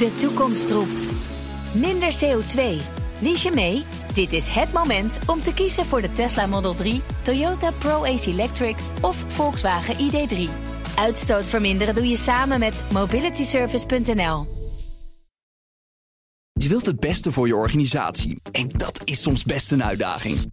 De toekomst roept. Minder CO2. Lies je mee? Dit is het moment om te kiezen voor de Tesla Model 3, Toyota Pro-Ace Electric of Volkswagen ID3. Uitstoot verminderen doe je samen met mobilityservice.nl. Je wilt het beste voor je organisatie en dat is soms best een uitdaging.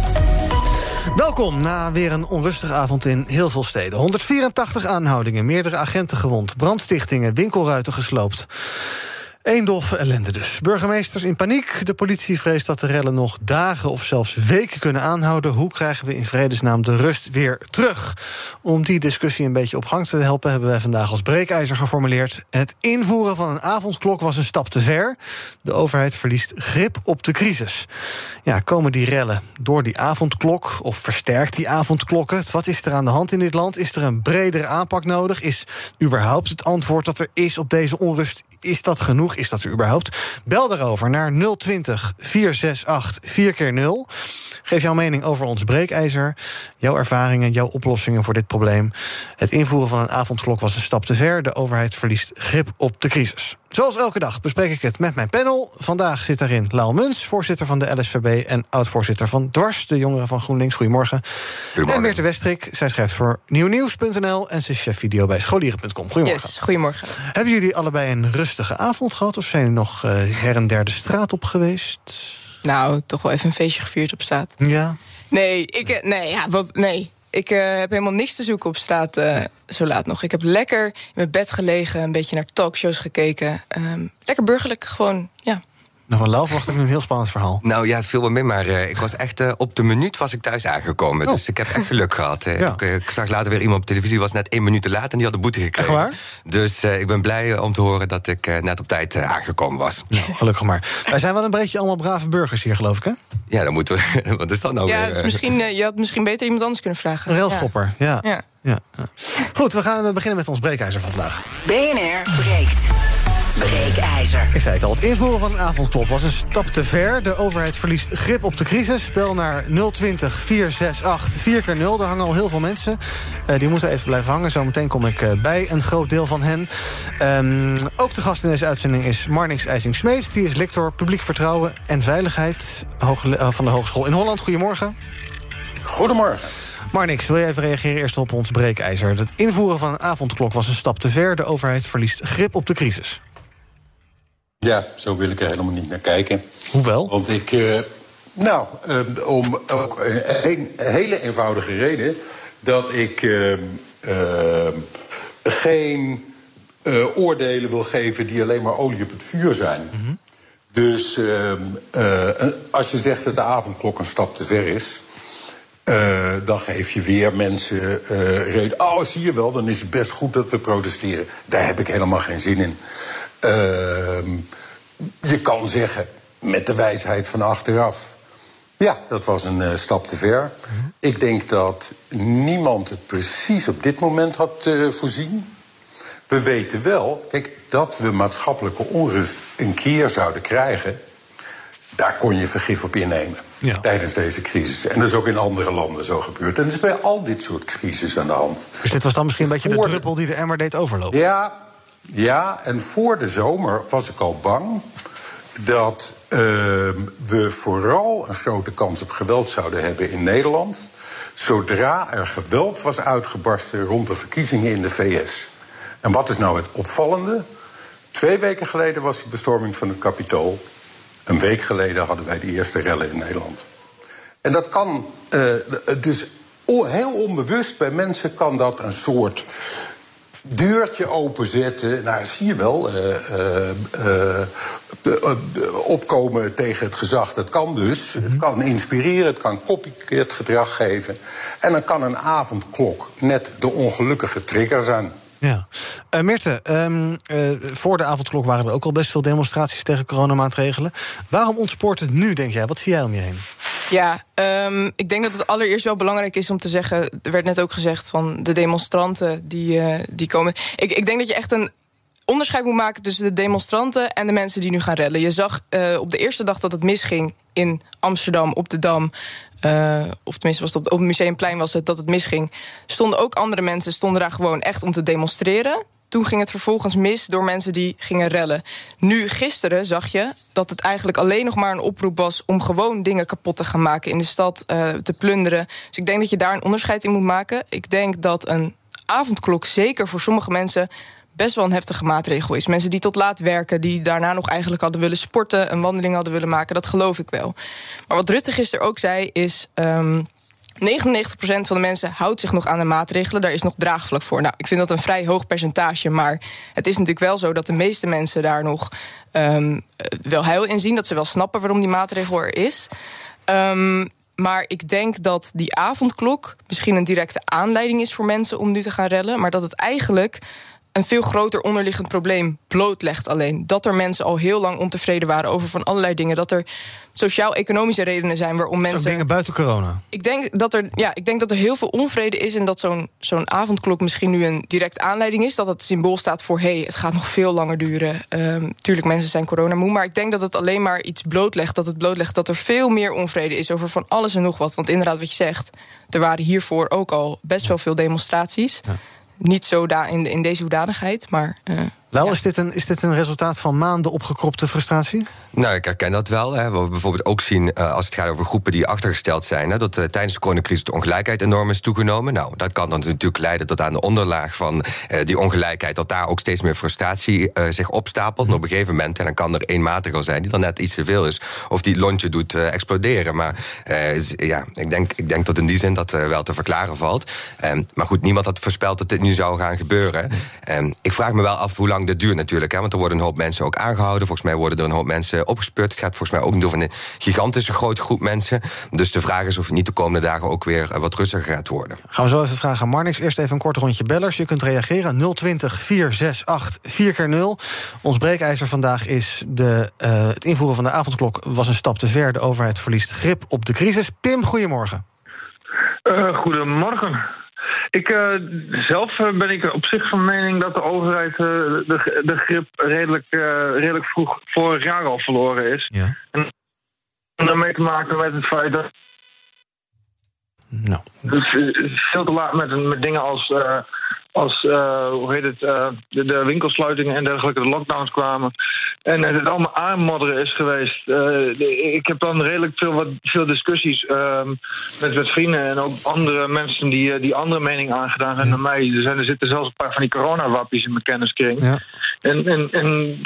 Welkom na weer een onrustige avond in heel veel steden. 184 aanhoudingen, meerdere agenten gewond, brandstichtingen, winkelruiten gesloopt. Eén ellende dus. Burgemeesters in paniek. De politie vreest dat de rellen nog dagen of zelfs weken kunnen aanhouden. Hoe krijgen we in vredesnaam de rust weer terug? Om die discussie een beetje op gang te helpen... hebben wij vandaag als breekijzer geformuleerd... het invoeren van een avondklok was een stap te ver. De overheid verliest grip op de crisis. Ja, komen die rellen door die avondklok... of versterkt die avondklokken? Wat is er aan de hand in dit land? Is er een bredere aanpak nodig? Is überhaupt het antwoord dat er is op deze onrust... is dat genoeg? Is dat er überhaupt? Bel daarover naar 020 468 4 keer 0 Geef jouw mening over ons breekijzer. Jouw ervaringen, jouw oplossingen voor dit probleem. Het invoeren van een avondklok was een stap te ver. De overheid verliest grip op de crisis. Zoals elke dag bespreek ik het met mijn panel. Vandaag zit daarin Laal Muns, voorzitter van de LSVB... en oud-voorzitter van Dwars, de jongeren van GroenLinks. Goedemorgen. Goedemorgen. En Meerte Westrik, zij schrijft voor nieuwnieuws.nl... en ze is chef video bij scholieren.com. Goedemorgen. Yes, goedemorgen. Hebben jullie allebei een rustige avond gehad... of zijn jullie nog uh, her en der de straat op geweest? Nou, toch wel even een feestje gevierd op straat. Ja? Nee, ik, eh, nee, ja, wat, nee. Ik uh, heb helemaal niks te zoeken op straat uh, nee. zo laat nog. Ik heb lekker in mijn bed gelegen, een beetje naar talkshows gekeken. Um, lekker burgerlijk, gewoon, ja. Nou, van Lauf verwacht ik nu een heel spannend verhaal. Nou ja, veel meer, maar uh, ik was echt uh, op de minuut was ik thuis aangekomen. Oh. Dus ik heb echt geluk gehad. Uh, ja. ik, ik, zag later weer iemand op televisie, was net één minuut te laat en die had de boete gekregen. Echt waar? Dus ik ben blij om te horen dat ik net op tijd aangekomen was. Nou, gelukkig maar. Wij zijn wel een beetje allemaal brave burgers hier, geloof ik, hè? Ja, dan moeten we. Wat is dat nou ja, weer? Is misschien, je had misschien beter iemand anders kunnen vragen. Een railschopper, ja. ja. ja. Ja. Goed, we gaan beginnen met ons breekijzer van vandaag. BNR breekt. Breekijzer. Ik zei het al, het invoeren van een avondklok was een stap te ver. De overheid verliest grip op de crisis. Spel naar 020 468 4 keer 0 Daar hangen al heel veel mensen. Uh, die moeten even blijven hangen. Zometeen kom ik uh, bij een groot deel van hen. Um, ook de gast in deze uitzending is Marnix IJsing-Smeets. Die is lector publiek vertrouwen en veiligheid uh, van de Hogeschool in Holland. Goedemorgen. Goedemorgen. Marnix, wil je even reageren eerst op ons breekijzer? Het invoeren van een avondklok was een stap te ver. De overheid verliest grip op de crisis. Ja, zo wil ik er helemaal niet naar kijken. Hoewel? Want ik. Uh, nou, uh, om ook een, een, hele eenvoudige reden. Dat ik uh, geen oordelen wil geven die alleen maar olie op het vuur zijn. Mm -hmm. Dus als je zegt dat de avondklok een stap te ver is. Dan geef je weer mensen reden. Oh, zie je wel, dan is het best goed dat we protesteren. Daar heb ik helemaal geen zin in. Uh, je kan zeggen, met de wijsheid van achteraf. Ja, dat was een uh, stap te ver. -hmm. Ik denk dat niemand het precies op dit moment had voorzien. We weten wel, kijk, dat we maatschappelijke onrust een keer zouden krijgen. Daar kon je vergif op innemen. Ja. Tijdens deze crisis. En dat is ook in andere landen zo gebeurd. En dat is bij al dit soort crisis aan de hand. Dus dit was dan misschien een beetje de druppel die de emmer deed overlopen? Ja, ja, en voor de zomer was ik al bang dat uh, we vooral een grote kans op geweld zouden hebben in Nederland. Zodra er geweld was uitgebarsten rond de verkiezingen in de VS. En wat is nou het opvallende? Twee weken geleden was de bestorming van het Capitool. Een week geleden hadden wij de eerste rellen in Nederland. En dat kan, uh, dus heel onbewust bij mensen kan dat een soort deurtje openzetten. Nou, zie je wel, uh, uh, opkomen tegen het gezag, dat kan dus. -hmm. Het kan inspireren, het kan copycat gedrag geven. En dan kan een avondklok net de ongelukkige trigger zijn. Ja. Uh, um, uh, voor de avondklok waren er ook al best veel demonstraties tegen coronamaatregelen. Waarom ontspoort het nu, denk jij? Wat zie jij om je heen? Ja, um, ik denk dat het allereerst wel belangrijk is om te zeggen... er werd net ook gezegd van de demonstranten die, uh, die komen. Ik, ik denk dat je echt een onderscheid moet maken tussen de demonstranten en de mensen die nu gaan rellen. Je zag uh, op de eerste dag dat het misging in Amsterdam op de Dam. Uh, of tenminste, was het op, op het Museumplein was het dat het misging. Stonden ook andere mensen stonden daar gewoon echt om te demonstreren. Toen ging het vervolgens mis door mensen die gingen rellen. Nu, gisteren, zag je dat het eigenlijk alleen nog maar een oproep was... om gewoon dingen kapot te gaan maken in de stad, uh, te plunderen. Dus ik denk dat je daar een onderscheid in moet maken. Ik denk dat een avondklok zeker voor sommige mensen best wel een heftige maatregel is. Mensen die tot laat werken, die daarna nog eigenlijk hadden willen sporten, een wandeling hadden willen maken, dat geloof ik wel. Maar wat Rutte gisteren ook zei, is. Um, 99% van de mensen houdt zich nog aan de maatregelen. Daar is nog draagvlak voor. Nou, ik vind dat een vrij hoog percentage. Maar het is natuurlijk wel zo dat de meeste mensen daar nog um, wel heil in zien. Dat ze wel snappen waarom die maatregel er is. Um, maar ik denk dat die avondklok misschien een directe aanleiding is voor mensen om nu te gaan rellen. Maar dat het eigenlijk een veel groter onderliggend probleem blootlegt alleen. Dat er mensen al heel lang ontevreden waren over van allerlei dingen. Dat er sociaal-economische redenen zijn waarom mensen. dingen buiten corona. Ik denk dat er, ja, ik denk dat er heel veel onvrede is en dat zo'n zo'n avondklok misschien nu een directe aanleiding is. Dat het symbool staat voor hé, hey, het gaat nog veel langer duren. Um, tuurlijk, mensen zijn coronamoe. Maar ik denk dat het alleen maar iets blootlegt. Dat het blootlegt dat er veel meer onvrede is over van alles en nog wat. Want inderdaad, wat je zegt, er waren hiervoor ook al best wel veel demonstraties. Ja niet zo da in, in deze hoedanigheid, maar... Wel, is, dit een, is dit een resultaat van maanden opgekropte frustratie? Nou, ik herken dat wel. Hè. Wat we bijvoorbeeld ook zien uh, als het gaat over groepen die achtergesteld zijn... Hè, dat uh, tijdens de coronacrisis de ongelijkheid enorm is toegenomen. Nou, dat kan dan natuurlijk leiden tot aan de onderlaag van die ongelijkheid... dat daar ook steeds meer frustratie zich opstapelt. En op een gegeven moment, en dan kan er één maatregel zijn... die dan net iets te veel is, of die lontje doet exploderen. Maar ja, ik denk, ik denk dat in die zin dat wel te verklaren valt. Ehm, maar goed, niemand had voorspeld dat dit nu zou gaan gebeuren. Ehm, ik vraag me wel af hoe lang dit duurt natuurlijk. Hè, want er worden een hoop mensen ook aangehouden. Volgens mij worden er een hoop mensen opgespeurd. Het gaat volgens mij ook niet over een gigantische grote groep mensen. Dus de vraag is of het niet de komende dagen ook weer wat rustiger gaat worden. Gaan we zo even vragen aan Marnix. Eerst even een kort rondje bellers. Je kunt reageren 020 468 4x0. Ons breekijzer vandaag is de, uh, het invoeren van de avondklok was een stap te ver. De overheid verliest grip op de crisis. Pim, goedemorgen. Uh, goedemorgen. Ik, uh, zelf eh, ben ik op zich van mening dat de overheid uh, de, de grip redelijk, redelijk vroeg vorig jaar al verloren is. Ja. En daarmee te maken met het feit dat. Nou. Dus veel te laat met, met dingen als als uh, hoe heet het, uh, de, de, winkelsluitingen en dergelijke, de lockdowns kwamen. En het allemaal aanmodderen is geweest. Uh, ik heb dan redelijk veel, wat, veel discussies ehm, met, met vrienden en ook andere mensen die, die andere mening aangedaan hebben ja. dan mij. Er, zijn, er zitten zelfs een paar van die coronawappies in mijn kenniskring. Ja. En, en, en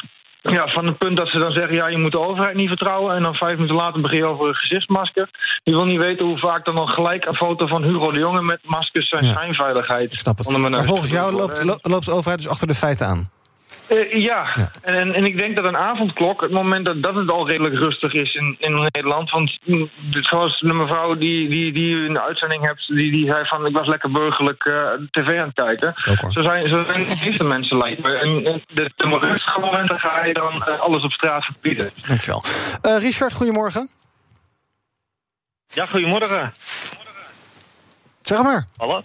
ja, van het punt dat ze dan zeggen, ja, je moet de overheid niet vertrouwen. En dan vijf minuten later begin je over een gezichtsmasker. Je wil niet weten hoe vaak dan nog gelijk een foto van Hugo de Jonge met maskers zijn ja. schijnveiligheid. Snap het. Maar volgens jou loopt, loopt de overheid dus achter de feiten aan? Uh, ja, ja. En, en ik denk dat een avondklok, het moment dat, dat het al redelijk rustig is in, in Nederland. Want mm, zoals de mevrouw die, die, die u in de uitzending hebt, die, die zei van ik was lekker burgerlijk uh, tv aan het kijken. Zo zijn, zo zijn de meeste mensen lijkt me. En de, de rustige momenten ga je dan uh, alles op straat verbieden. Dankjewel. Richard, goedemorgen. Ja, goedemorgen. Zeg maar. Hallo.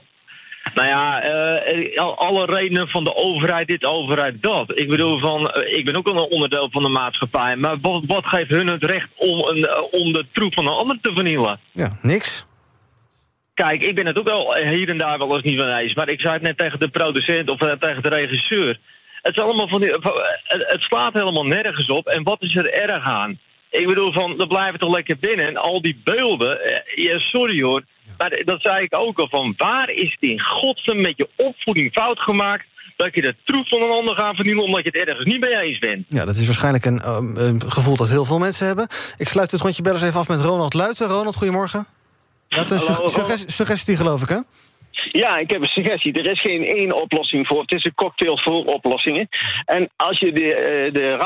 Nou ja, uh, alle redenen van de overheid dit, overheid dat. Ik bedoel, van, uh, ik ben ook al een onderdeel van de maatschappij. Maar wat, wat geeft hun het recht om, een, uh, om de troep van een ander te vernielen? Ja, niks. Kijk, ik ben het ook wel hier en daar wel eens niet van eens. Maar ik zei het net tegen de producent of tegen de regisseur. Het, is allemaal van die, het slaat helemaal nergens op. En wat is er erg aan? Ik bedoel, van, dan blijven toch lekker binnen. En al die beelden, ja, sorry hoor. Maar dat zei ik ook al van waar is het in godsnaam met je opvoeding fout gemaakt dat je de troep van een ander gaat vernielen omdat je het ergens niet mee eens bent. Ja, dat is waarschijnlijk een, um, een gevoel dat heel veel mensen hebben. Ik sluit het rondje bellers even af met Ronald Luiten. Ronald, goedemorgen. Dat is een suggestie, geloof ik, hè? Ja, ik heb een suggestie. Er is geen één oplossing voor. Het is een cocktail vol oplossingen. En als je de, uh, de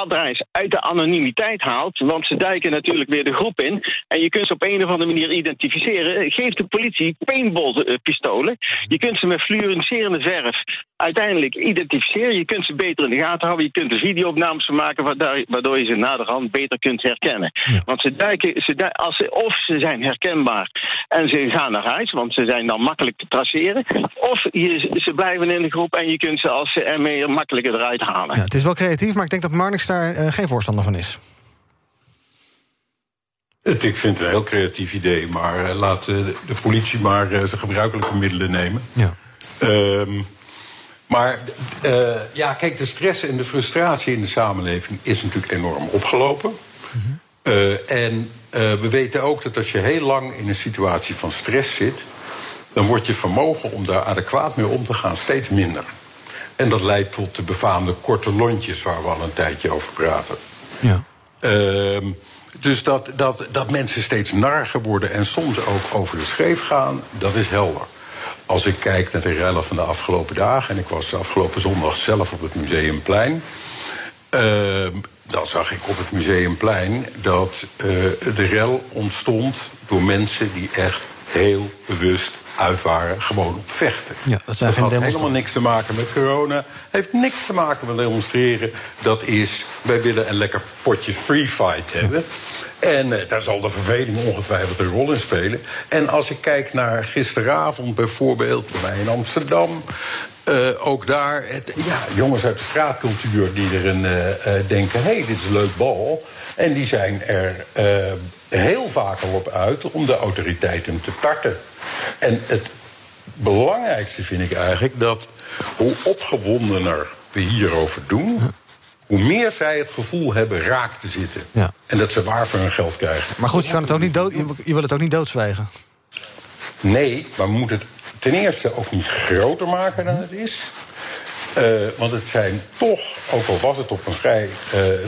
uit de anonimiteit haalt, want ze duiken natuurlijk weer de groep in, en je kunt ze op een of andere manier identificeren, geef de politie paintball-pistolen. Je kunt ze met fluoriserende verf uiteindelijk identificeren. Je kunt ze beter in de gaten houden. Je kunt er videoopnames van maken, waardoor je ze naderhand beter kunt herkennen. Want ze duiken, ze duiken, als ze, of ze zijn herkenbaar en ze gaan naar huis, want ze zijn dan makkelijk te traceren. Of je, ze blijven in de groep en je kunt ze als ME makkelijker eruit halen. Ja, het is wel creatief, maar ik denk dat Marnix daar uh, geen voorstander van is. Het, ik vind het een heel creatief idee, maar uh, laat uh, de politie maar zijn gebruikelijke middelen nemen. Ja. Um, maar ja, kijk, de stress en de frustratie in de samenleving is natuurlijk enorm opgelopen. Mm -hmm. en we weten ook dat als je heel lang in een situatie van stress zit, dan wordt je vermogen om daar adequaat mee om te gaan steeds minder. En dat leidt tot de befaamde korte lontjes waar we al een tijdje over praten. Ja. Uh, dus dat, dat, dat mensen steeds narger worden en soms ook over de schreef gaan, dat is helder. Als ik kijk naar de rellen van de afgelopen dagen, en ik was de afgelopen zondag zelf op het Museumplein. Uh, dan zag ik op het Museumplein dat uh, de rel ontstond door mensen die echt heel bewust uit waren, gewoon op vechten. Ja, dat zijn dat geen had helemaal niks te maken met corona. Heeft niks te maken met demonstreren. Dat is, wij willen een lekker potje free fight hebben. Ja. En uh, daar zal de verveling ongetwijfeld een rol in spelen. En als ik kijk naar gisteravond bijvoorbeeld, bij mij in Amsterdam. Uh, ook daar, het, ja, jongens uit de straatcultuur die er een, uh, denken: hé, hey, dit is een leuk bal. En die zijn er heel vaak al op uit om de autoriteiten te tarten. En het belangrijkste vind ik eigenlijk dat hoe opgewondener we hierover doen, hoe meer zij het gevoel hebben raak te zitten. Ja. En dat ze waar voor hun geld krijgen. Maar goed, je, kan het ook niet dood, je wil het ook niet doodzwijgen. Nee, maar we moeten het ten eerste ook niet groter maken dan het is. Uh, want het zijn toch, ook al was het op een vrij,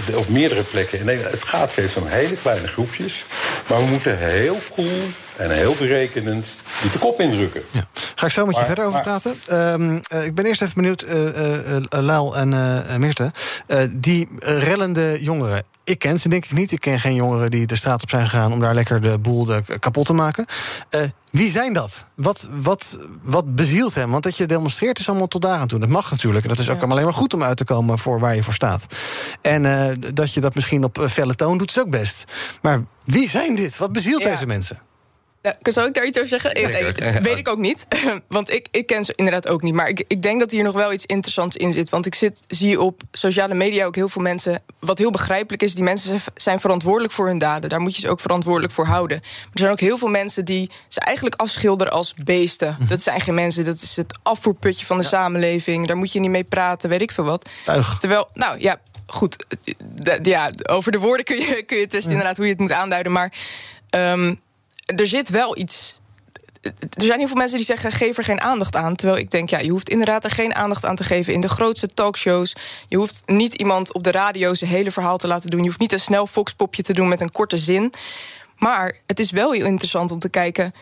uh, op meerdere plekken in Nederland, het gaat steeds om hele kleine groepjes. Maar we moeten heel cool en heel berekenend die de kop indrukken. Ja. Ga ik zo met je maar, verder over maar, praten. Um, uh, ik ben eerst even benieuwd, uh, Laal en Meerte. die rellende jongeren. Ik ken ze denk ik niet. Ik ken geen jongeren die de straat op zijn gegaan om daar lekker de boel de, kapot te maken. wie zijn dat? Wat, wat, wat bezielt hem? Want dat je demonstreert is allemaal tot daar aan toe. Dat mag natuurlijk. En dat is ook ja. alleen maar goed om uit te komen voor waar je voor staat. En dat je dat misschien op felle toon doet, is ook best. Maar wie zijn dit? Wat bezielt ja. deze mensen? Ja, zou ik daar iets over zeggen? Zeker. Weet ik ook niet. Want ik, ik ken ze inderdaad ook niet. Maar ik, ik denk dat hier nog wel iets interessants in zit. Want ik zit, zie op sociale media ook heel veel mensen. Wat heel begrijpelijk is, die mensen zijn verantwoordelijk voor hun daden. Daar moet je ze ook verantwoordelijk voor houden. Maar er zijn ook heel veel mensen die ze eigenlijk afschilderen als beesten. Dat zijn geen mensen, dat is het afvoerputje van de ja. samenleving. Daar moet je niet mee praten, weet ik veel wat. Tuig. Terwijl, nou ja, goed. De, ja, over de woorden kun je, kun je testen, ja. inderdaad, hoe je het moet aanduiden. Maar. Um, er zit wel iets. Er zijn heel veel mensen die zeggen: geef er geen aandacht aan. Terwijl ik denk, ja, je hoeft inderdaad er geen aandacht aan te geven in de grootste talkshows. Je hoeft niet iemand op de radio zijn hele verhaal te laten doen. Je hoeft niet een snel foxpopje te doen met een korte zin. Maar het is wel heel interessant om te kijken.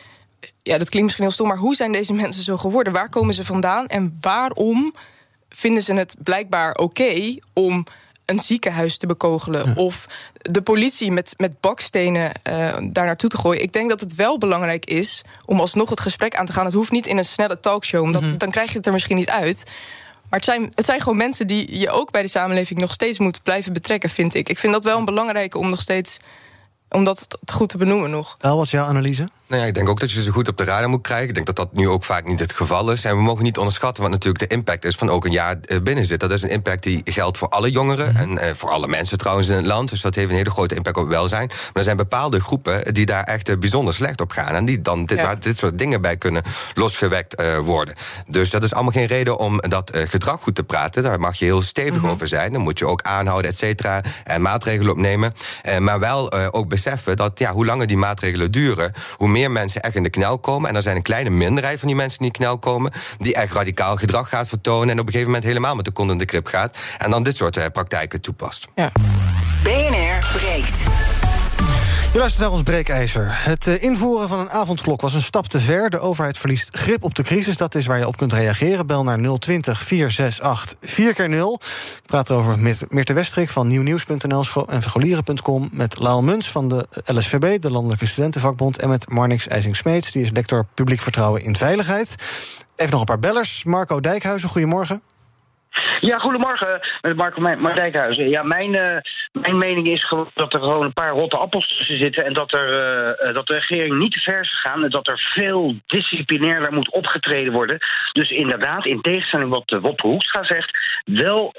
Ja, dat klinkt misschien heel stom, maar hoe zijn deze mensen zo geworden? Waar komen ze vandaan en waarom vinden ze het blijkbaar oké om een ziekenhuis te bekogelen. Ja. Of de politie met, met bakstenen uh, daar naartoe te gooien. Ik denk dat het wel belangrijk is om alsnog het gesprek aan te gaan. Het hoeft niet in een snelle talkshow, omdat mm -hmm. dan krijg je het er misschien niet uit. Maar het zijn, het zijn gewoon mensen die je ook bij de samenleving nog steeds moet blijven betrekken, vind ik. Ik vind dat wel een belangrijke om nog steeds om dat goed te benoemen nog. Wel, wat is jouw analyse? Nou ja, ik denk ook dat je ze goed op de radar moet krijgen. Ik denk dat dat nu ook vaak niet het geval is. En we mogen niet onderschatten wat natuurlijk de impact is van ook een jaar binnen zit. Dat is een impact die geldt voor alle jongeren mm -hmm. en uh, voor alle mensen trouwens in het land. Dus dat heeft een hele grote impact op welzijn. Maar er zijn bepaalde groepen die daar echt uh, bijzonder slecht op gaan. En die dan dit, ja. waar dit soort dingen bij kunnen losgewekt worden. Dus dat is allemaal geen reden om dat gedrag goed te praten. Daar mag je heel stevig mm -hmm. over zijn. Dan moet je ook aanhouden, et cetera. En maatregelen opnemen. maar wel ook beseffen dat ja, hoe langer die maatregelen duren, hoe meer mensen echt in de knel komen. En er zijn een kleine minderheid van die mensen die in de knel komen, die echt radicaal gedrag gaat vertonen en op een gegeven moment helemaal met de kont in de krip gaat. En dan dit soort uh, praktijken toepast. Ja. BNR breekt. Je luistert naar ons breekijzer. Het eh, invoeren van een avondklok was een stap te ver. De overheid verliest grip op de crisis. Dat is waar je op kunt reageren. Bel naar 020 468 4x0. Ik praat erover met Meerte Westrik van nieuwnieuws.nl en vergolieren.com... met Laal Muns van de LSVB, de Landelijke Studentenvakbond... en met Marnix IJsing-Smeets, die is lector Publiek Vertrouwen in Veiligheid. Even nog een paar bellers. Marco Dijkhuizen, goedemorgen. Ja, goedemorgen, met Marco Mark Dijkhuizen. Ja, mijn, uh, mijn mening is gewoon dat er gewoon een paar rotte appels tussen zitten... en dat, er, uh, dat de regering niet te ver is gegaan... en dat er veel disciplinairder moet opgetreden worden. Dus inderdaad, in tegenstelling wat uh, Wop Hoekstra zegt... wel,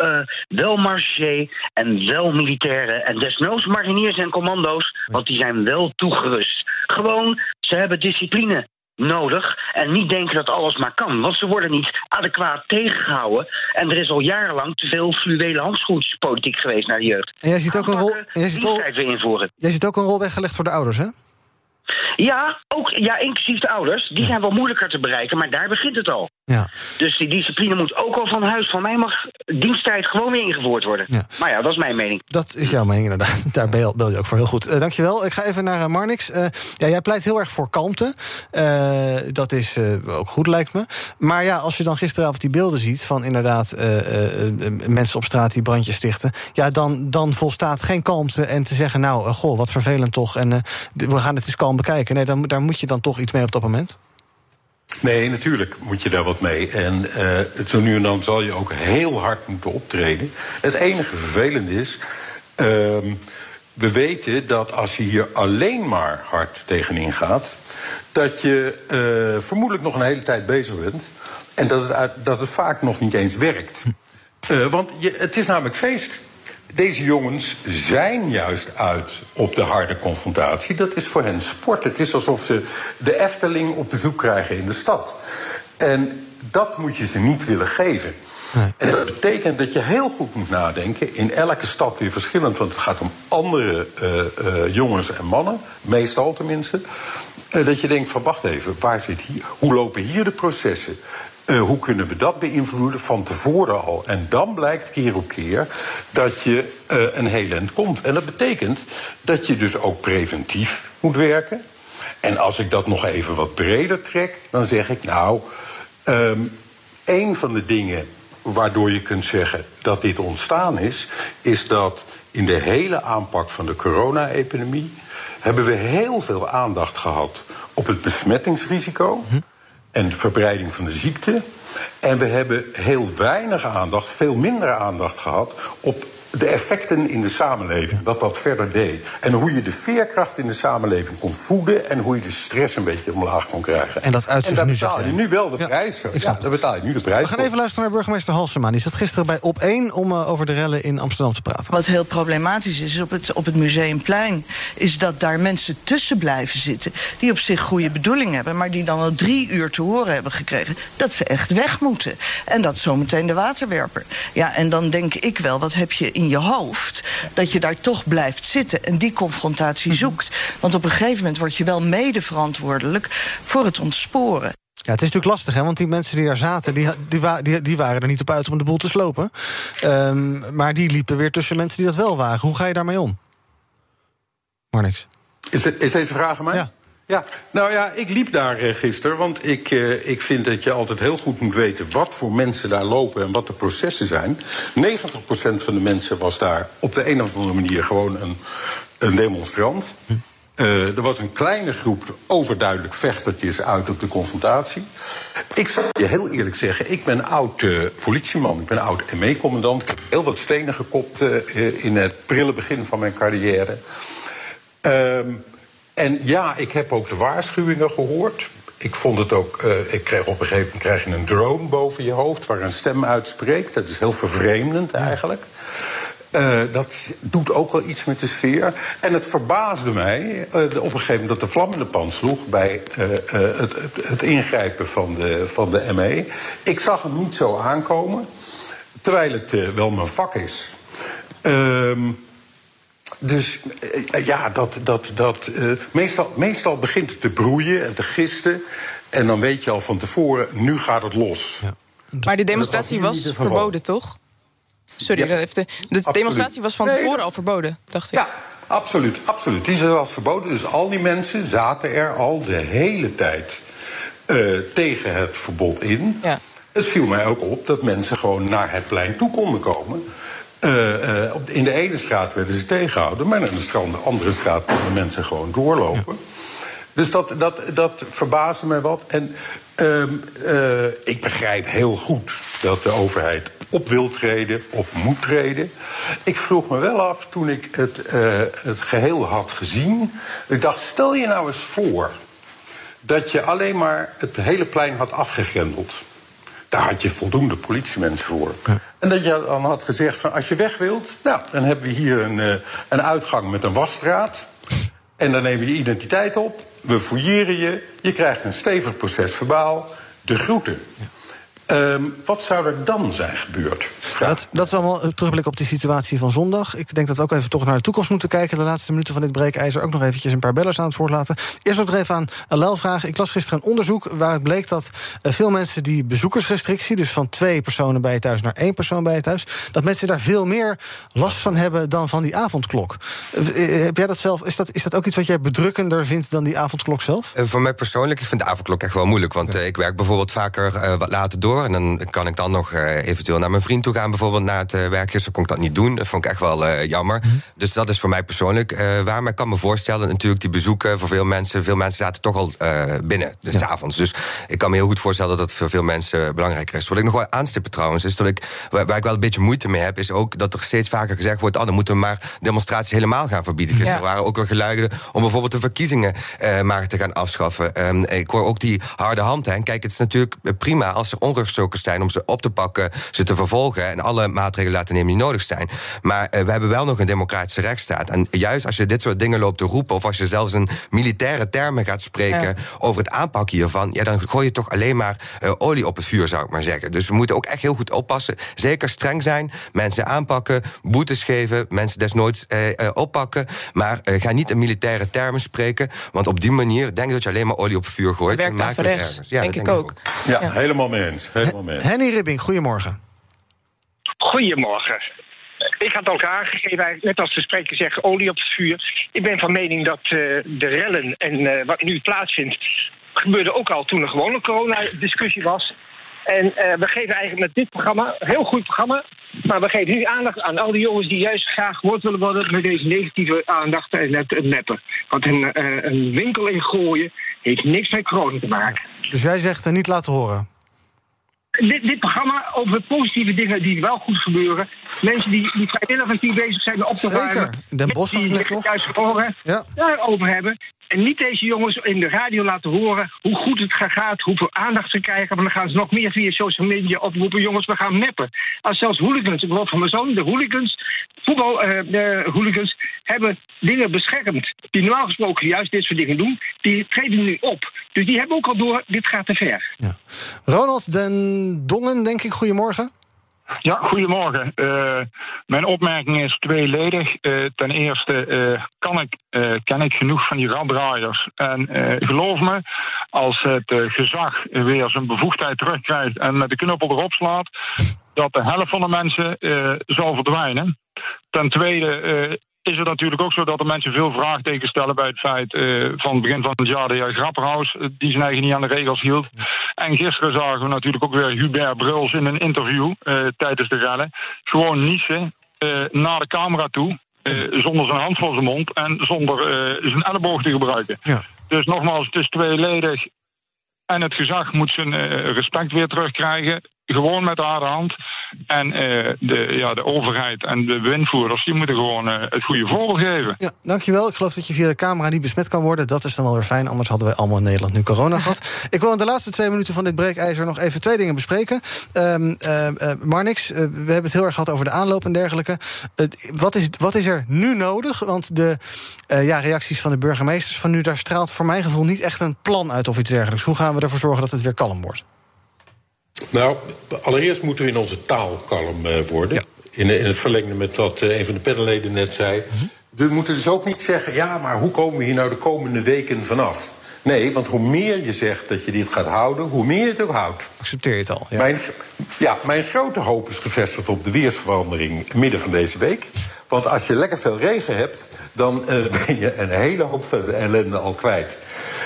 wel marché en wel militairen... en desnoods mariniers en commando's, want die zijn wel toegerust. Gewoon, ze hebben discipline nodig. En niet denken dat alles maar kan. Want ze worden niet adequaat tegengehouden. En er is al jarenlang te veel fluwele handschoentjespolitiek geweest naar de jeugd. En jij ziet ook een rol. Jij ziet, ook, jij ziet ook een rol weggelegd voor de ouders, hè? Ja, ook, ja, inclusief de ouders. Die zijn wel moeilijker te bereiken, maar daar begint het al. Ja. Dus die discipline moet ook al van huis. Van mij mag diensttijd gewoon weer ingevoerd worden. Ja. Maar ja, dat is mijn mening. Dat is jouw mening inderdaad. Daar bel, bel je ook voor heel goed. Uh, dankjewel. Ik ga even naar uh, Marnix. Uh, ja, jij pleit heel erg voor kalmte. dat is ook goed, lijkt me. Maar ja, als je dan gisteravond die beelden ziet... van inderdaad mensen op straat die brandjes stichten... ja, dan, dan volstaat geen kalmte en te zeggen... nou, goh, wat vervelend toch, en we gaan het eens kalm bekijken. Nee, dan, daar moet je dan toch iets mee op dat moment? Nee, natuurlijk moet je daar wat mee. En uh, zo nu en dan zal je ook heel hard moeten optreden. Het enige vervelende is. Uh, we weten dat als je hier alleen maar hard tegenin gaat. dat je uh, vermoedelijk nog een hele tijd bezig bent. En dat het, dat het vaak nog niet eens werkt. Uh, want je, het is namelijk feest. Deze jongens zijn juist uit op de harde confrontatie. Dat is voor hen sport. Het is alsof ze de Efteling op bezoek krijgen in de stad. En dat moet je ze niet willen geven. Nee. En dat betekent dat je heel goed moet nadenken. In elke stad weer verschillend, want het gaat om andere uh, uh, jongens en mannen. Meestal tenminste. Uh, dat je denkt van wacht even, waar zit hier, hoe lopen hier de processen? Uh, hoe kunnen we dat beïnvloeden van tevoren al? En dan blijkt keer op keer dat je uh, een heel eind komt. En dat betekent dat je dus ook preventief moet werken. En als ik dat nog even wat breder trek, dan zeg ik nou, um, een van de dingen waardoor je kunt zeggen dat dit ontstaan is, is dat in de hele aanpak van de corona-epidemie hebben we heel veel aandacht gehad op het besmettingsrisico. Hm en verbreiding van de ziekte. En we hebben heel weinig aandacht, veel minder aandacht gehad op de effecten in de samenleving, wat dat verder deed. En hoe je de veerkracht in de samenleving kon voeden... en hoe je de stress een beetje omlaag kon krijgen. En dat uit en daar nu betaal je nu wel de ja, prijs voor. Ik snap ja, daar betaal je nu de prijs We gaan even luisteren naar burgemeester Halsema. Die zat gisteren bij Op 1 om uh, over de rellen in Amsterdam te praten. Wat heel problematisch is op het, op het Museumplein... is dat daar mensen tussen blijven zitten... die op zich goede bedoelingen hebben... maar die dan al drie uur te horen hebben gekregen... dat ze echt weg moeten. En dat zometeen de waterwerper. Ja, en dan denk ik wel, wat heb je in je hoofd dat je daar toch blijft zitten en die confrontatie zoekt. Want op een gegeven moment word je wel mede verantwoordelijk voor het ontsporen. Ja, het is natuurlijk lastig, hè, want die mensen die daar zaten... die, die, die, die waren er niet op uit om de boel te slopen. Um, maar die liepen weer tussen mensen die dat wel waren. Hoe ga je daarmee om? Maar niks. Is, het, is deze vraag aan mij? Ja. Ja, nou ja, ik liep daar uh, gisteren, want ik, uh, ik vind dat je altijd heel goed moet weten wat voor mensen daar lopen en wat de processen zijn. 90% van de mensen was daar op de een of andere manier gewoon een, een demonstrant. Uh, er was een kleine groep overduidelijk vechtertjes uit op de confrontatie. Ik zal je heel eerlijk zeggen, ik ben oud politieman, ik ben oud ME-commandant. Ik heb heel wat stenen gekopt in het prille begin van mijn carrière. Ehm, en ja, ik heb ook de waarschuwingen gehoord. Ik vond het ook. Uh, ik kreeg op een gegeven moment krijg je een drone boven je hoofd waar een stem uitspreekt. Dat is heel vervreemdend eigenlijk. Uh, dat doet ook wel iets met de sfeer. En het verbaasde mij uh, op een gegeven moment dat de vlam in de pan sloeg bij het, het, het, ingrijpen van de, van de ME. Ik zag hem niet zo aankomen, terwijl het wel mijn vak is. Ehm, dus uh, ja, dat, dat, dat, uh, meestal, meestal begint het te broeien en te gisten. En dan weet je al van tevoren, nu gaat het los. Ja. Maar de demonstratie was de verboden, toch? Sorry, ja, de, de demonstratie was van tevoren nee, al verboden, dacht ik. Ja, Absoluut, absoluut. Die was verboden. Dus al die mensen zaten er al de hele tijd uh, tegen het verbod in. Ja. Het viel mij ook op dat mensen gewoon naar het plein toe konden komen. Uh, uh, in de ene straat werden ze tegengehouden, maar in de andere straat konden mensen gewoon doorlopen. Ja. Dus dat, dat, dat verbaasde mij wat. En uh, ik begrijp heel goed dat de overheid op wil treden, op moet treden. Ik vroeg me wel af toen ik het, het geheel had gezien. Ik dacht, stel je nou eens voor dat je alleen maar het hele plein had afgegrendeld. Daar had je voldoende politiemensen voor. En dat je dan had gezegd van als je weg wilt, nou, dan hebben we hier een, uh, een uitgang met een wasstraat. En dan nemen we je identiteit op, we fouilleren je, je krijgt een stevig proces verbaal, de groeten. Um, wat zou er dan zijn gebeurd? Ja, dat, dat, is allemaal een terugblik op die situatie van zondag. Ik denk dat we ook even toch naar de toekomst moeten kijken. De laatste minuten van dit breekijzer ook nog eventjes een paar bellers aan het woord laten. Eerst nog even aan Alel vragen. Ik las gisteren een onderzoek waaruit bleek dat uh, veel mensen die bezoekersrestrictie... dus van twee personen bij je thuis naar één persoon bij je thuis... dat mensen daar veel meer last van hebben dan van die avondklok. Uh, heb jij dat zelf, is dat, is dat ook iets wat jij bedrukkender vindt dan die avondklok zelf? Uh, voor mij persoonlijk, ik vind de avondklok echt wel moeilijk. Want ik werk bijvoorbeeld vaker wat later door... En dan kan ik dan nog uh, eventueel naar mijn vriend toe gaan, bijvoorbeeld na het uh, werk. Gisteren kon ik dat niet doen. Dat vond ik echt wel uh, jammer. Mm -hmm. Dus dat is voor mij persoonlijk waar. Maar ik kan me voorstellen, natuurlijk, die bezoeken voor veel mensen. Veel mensen zaten toch al binnen, dus ja. avonds. Dus ik kan me heel goed voorstellen dat dat voor veel mensen belangrijker is. Wat ik nog wel aanstippen trouwens, is dat ik, waar, ik wel een beetje moeite mee heb, is ook dat er steeds vaker gezegd wordt: oh, dan moeten we maar demonstraties helemaal gaan verbieden. Gisteren ja. waren ook wel geluiden om bijvoorbeeld de verkiezingen maar te gaan afschaffen. Um, ik hoor ook die harde hand. Hè. Kijk, het is natuurlijk prima als er onruststokers zijn om ze op te pakken, ze te vervolgen en alle maatregelen laten nemen die nodig zijn. Maar uh, we hebben wel nog een democratische rechtsstaat. En juist als je dit soort dingen loopt te roepen, of als je zelfs in militaire termen gaat spreken ja. over het aanpakken hiervan, ja, dan gooi je toch alleen maar uh, olie op het vuur, zou ik maar zeggen. Dus we moeten ook echt heel goed oppassen. Zeker streng zijn, mensen aanpakken, boetes geven, mensen desnoods uh, oppakken. Maar ga niet in militaire termen spreken, want op die manier denk ik dat je alleen maar olie op het vuur gooit. Werkt en maakt het rechts, ergens. Ja, denk, dat ik denk ook. ik ook. Ja, Ja. helemaal mee eens. Helemaal mee eens. Henny Ribbing, goedemorgen. Goedemorgen. Ik had ook aangegeven, net als de spreker zegt, olie op het vuur. Ik ben van mening dat uh, de rellen en uh, wat nu plaatsvindt... gebeurde ook al toen er gewoon een coronadiscussie was. En uh, we geven eigenlijk met dit programma, een heel goed programma... maar we geven nu aandacht aan al die jongens die juist graag gehoord willen worden... met deze negatieve aandacht en het, het neppen. Want een, een winkel ingooien heeft niks met corona te maken. Dus jij zegt niet laten horen? Dit, dit, programma over positieve dingen die wel goed gebeuren. Mensen die, die vrijwilligers die bezig zijn op te Zeker. ruimen. Den Bosch die nog. juist gehoren, Ja. daarover hebben. En niet deze jongens in de radio laten horen hoe goed het gaat, hoeveel aandacht ze krijgen. Maar dan gaan ze nog meer via social media oproepen. Jongens, we gaan meppen. Als zelfs hooligans, ik geloof van mijn zoon, de hooligans, voetbal, eh, de hooligans, hebben dingen beschermd. Die normaal gesproken juist dit soort dingen doen. Die treden nu op. Dus die hebben ook al door, dit gaat te ver. Ronald den Dongen, denk ik, goedemorgen. Ja, goedemorgen. Uh, mijn opmerking is tweeledig. Uh, ten eerste uh, kan ik, ken ik genoeg van die raddraaiers. En geloof me, als het gezag weer zijn bevoegdheid terugkrijgt en met de knuppel erop slaat, dat de helft van de mensen zal verdwijnen. Ten tweede is het natuurlijk ook zo dat er mensen veel vraagtekens stellen bij het feit uh, van het begin van het jaar de heer Grapperhaus uh, die zijn eigen niet aan de regels hield. En gisteren zagen we natuurlijk ook weer Hubert Bruls in een interview uh, tijdens de rellen. Gewoon niezen naar de camera toe. zonder zijn hand voor zijn mond en zonder zijn elleboog te gebruiken. Ja. Dus nogmaals, het is tweeledig. En het gezag moet zijn respect weer terugkrijgen. Gewoon met de harde hand. En uh, de, ja, de overheid en de windvoerders die moeten gewoon uh, het goede voorbeeld geven. Ja, dankjewel. Ik geloof dat je via de camera niet besmet kan worden. Dat is dan wel weer fijn, anders hadden wij allemaal in Nederland nu corona gehad. Ik wil in de laatste twee minuten van dit breekijzer nog even twee dingen bespreken. Um, uh, Marnix, we hebben het heel erg gehad over de aanloop en dergelijke. wat, is, wat is er nu nodig? Want de ja, reacties van de burgemeesters van nu, daar straalt voor mijn gevoel niet echt een plan uit of iets dergelijks. Hoe gaan we ervoor zorgen dat het weer kalm wordt? Nou, allereerst moeten we in onze taal kalm uh, worden. Ja. In, in, het verlengde met wat uh, een van de panelleden net zei. Mm -hmm. We moeten dus ook niet zeggen... ja, maar hoe komen we hier nou de komende weken vanaf? Nee, want hoe meer je zegt dat je dit gaat houden... hoe meer je het ook houdt. Accepteer je het al? Ja. Mijn, ja, mijn grote hoop is gevestigd op de weersverandering... midden van deze week. Want als je lekker veel regen hebt, dan eh, ben je een hele hoop van de ellende al kwijt.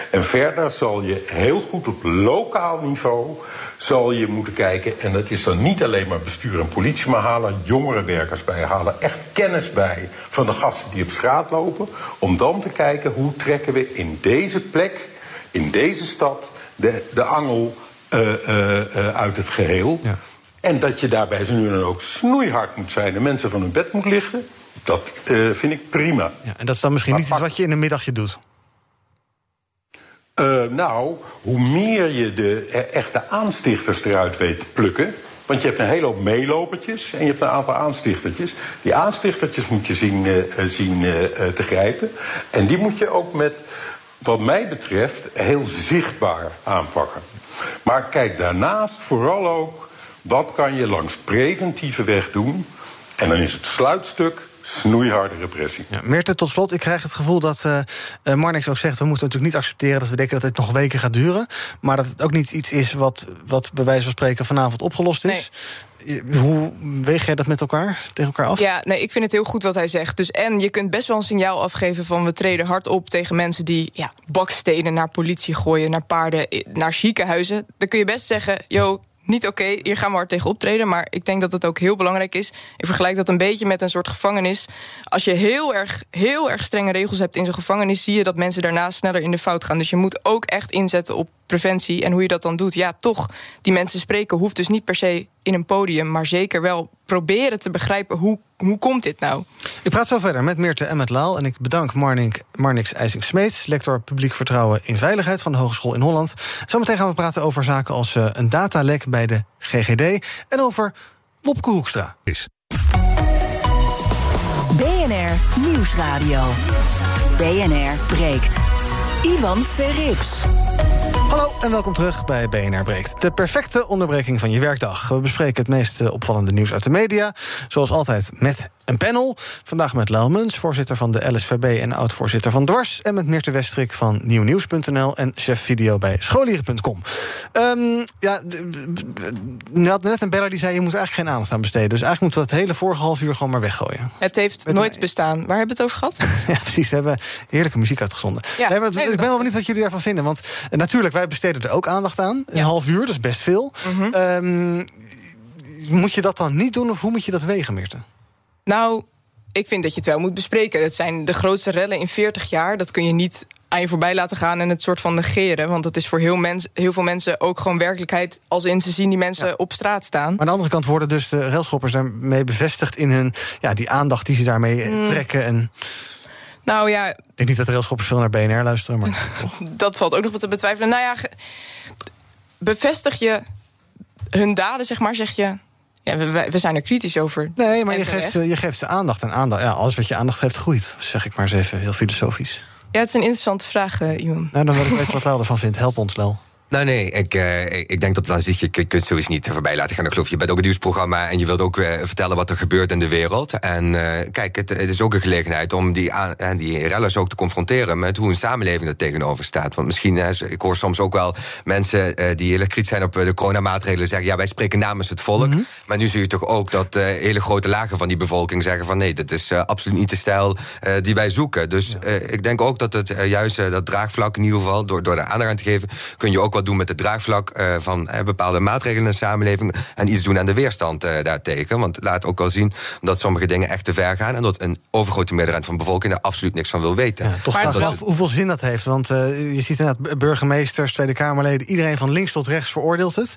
En verder zal je heel goed op lokaal niveau zal je moeten kijken. En dat is dan niet alleen maar bestuur en politie, maar halen jongerenwerkers bij. Halen echt kennis bij van de gasten die op straat lopen. Om dan te kijken hoe trekken we in deze plek, in deze stad, de, de angel uh, uh, uit het geheel. Ja. En dat je daarbij zo nu dan ook snoeihard moet zijn en mensen van hun bed moet lichten. Dat vind ik prima. Ja, en dat is dan misschien maar niet iets wat je in een middagje doet. Uh, nou, hoe meer je de echte aanstichters eruit weet te plukken. Want je hebt een hele hoop meelopertjes en je hebt een aantal aanstichtertjes. Die aanstichtertjes moet je zien, uh, zien uh, te grijpen. En die moet je ook met, wat mij betreft, heel zichtbaar aanpakken. Maar kijk daarnaast vooral ook, wat kan je langs preventieve weg doen? En dan is het sluitstuk snoeiharde repressie. Ja, Meerte, tot slot, ik krijg het gevoel dat uh, Marnix ook zegt... we moeten natuurlijk niet accepteren dat we denken dat het nog weken gaat duren... maar dat het ook niet iets is wat, wat bij wijze van spreken vanavond opgelost is. Hoe weeg jij dat met elkaar, tegen elkaar af? Ja, nee, ik vind het heel goed wat hij zegt. Dus en je kunt best wel een signaal afgeven van... we treden hard op tegen mensen die ja, bakstenen naar politie gooien... naar paarden, naar ziekenhuizen. Dan kun je best zeggen, yo, niet oké, hier gaan we hard tegen optreden. Maar ik denk dat het ook heel belangrijk is. Ik vergelijk dat een beetje met een soort gevangenis. Als je heel erg, heel erg strenge regels hebt in zo'n gevangenis, zie je dat mensen daarna sneller in de fout gaan. Dus je moet ook echt inzetten op preventie. En hoe je dat dan doet, ja, toch, die mensen spreken hoeft dus niet per se in een podium, maar zeker wel proberen te begrijpen hoe, hoe komt dit nou. Ik praat zo verder met Meerte en met Laal. En ik bedank Marnix, Marnix IJsing-Smeets, lector publiek vertrouwen in veiligheid van de Hogeschool in Holland. Zometeen gaan we praten over zaken als uh, een datalek bij de GGD en over Wopke Hoekstra. Is. BNR Nieuwsradio. BNR breekt. Ivan Verrips. Hallo en welkom terug bij BNR Breekt. De perfecte onderbreking van je werkdag. We bespreken het meest opvallende nieuws uit de media. Zoals altijd met een panel. Vandaag met Lau Muns, voorzitter van de LSVB en oud-voorzitter van Dwars. En met Meerte Westrik van nieuwnieuws.nl en chef video bij scholieren.com. Um, ja, we hadden net een beller die zei: je moet eigenlijk geen aandacht aan besteden. Dus eigenlijk moeten we het hele vorige half uur gewoon maar weggooien. Het heeft nooit bestaan. Waar hebben we het over gehad? ja, precies. We hebben heerlijke muziek uitgezonden. Ja, nee, maar ik ben wel benieuwd wat jullie daarvan vinden. Want uh, natuurlijk, wij besteden er ook aandacht aan. Een half uur, dat is best veel. Mm -hmm. um, moet je dat dan niet doen of hoe moet je dat wegen, Meerte? Nou, ik vind dat je het wel moet bespreken. Het zijn de grootste rellen in 40 jaar. Dat kun je niet aan je voorbij laten gaan en het soort van negeren. Want dat is voor heel, mens, heel veel mensen ook gewoon werkelijkheid... als in ze zien die mensen ja. op straat staan. Maar aan de andere kant worden dus de railschoppers daarmee bevestigd... in hun, ja, die aandacht die ze daarmee mm. trekken. En... Nou ja... Ik denk niet dat de railschoppers veel naar BNR luisteren, maar... dat valt ook nog wat te betwijfelen. Nou ja, bevestig je hun daden, zeg maar, zeg je... Ja, we, we, zijn er kritisch over. Nee, maar je geeft, ze, je geeft ze aandacht. En aandacht, ja, alles wat je aandacht geeft, groeit. Zeg ik maar eens even heel filosofisch. Ja, het is een interessante vraag, uh, Iwan. Nou, dan wil ik weten wat Lau ervan vindt. Help ons, Lel. Nou nee, ik, uh, ik denk dat aan zich, je kunt sowieso niet voorbij laten gaan. Ik geloof, je bent ook een nieuwsprogramma en je wilt ook uh, vertellen wat er gebeurt in de wereld. En uh, kijk, het, het, is ook een gelegenheid om die, aan, die rellers ook te confronteren met hoe een samenleving er tegenover staat. Want misschien, ik hoor soms ook wel mensen die heel kritisch zijn op de coronamaatregelen zeggen, ja, wij spreken namens het volk. Mm -hmm. Maar nu zie je toch ook dat hele grote lagen van die bevolking zeggen van nee, dit is absoluut niet de stijl die wij zoeken. Dus ik denk ook dat het juist dat draagvlak in ieder geval, door, door de aandacht aan te geven, kun je ook wat doen met het draagvlak uh, van uh, bepaalde maatregelen in de samenleving. En iets doen aan de weerstand uh, daartegen. Want laat ook wel zien dat sommige dingen echt te ver gaan. En dat een overgrote meerderheid van de bevolking er absoluut niks van wil weten. Ja, toch maar wel... hoeveel zin dat heeft. Want je ziet inderdaad burgemeesters, Tweede Kamerleden, iedereen van links tot rechts veroordeelt het.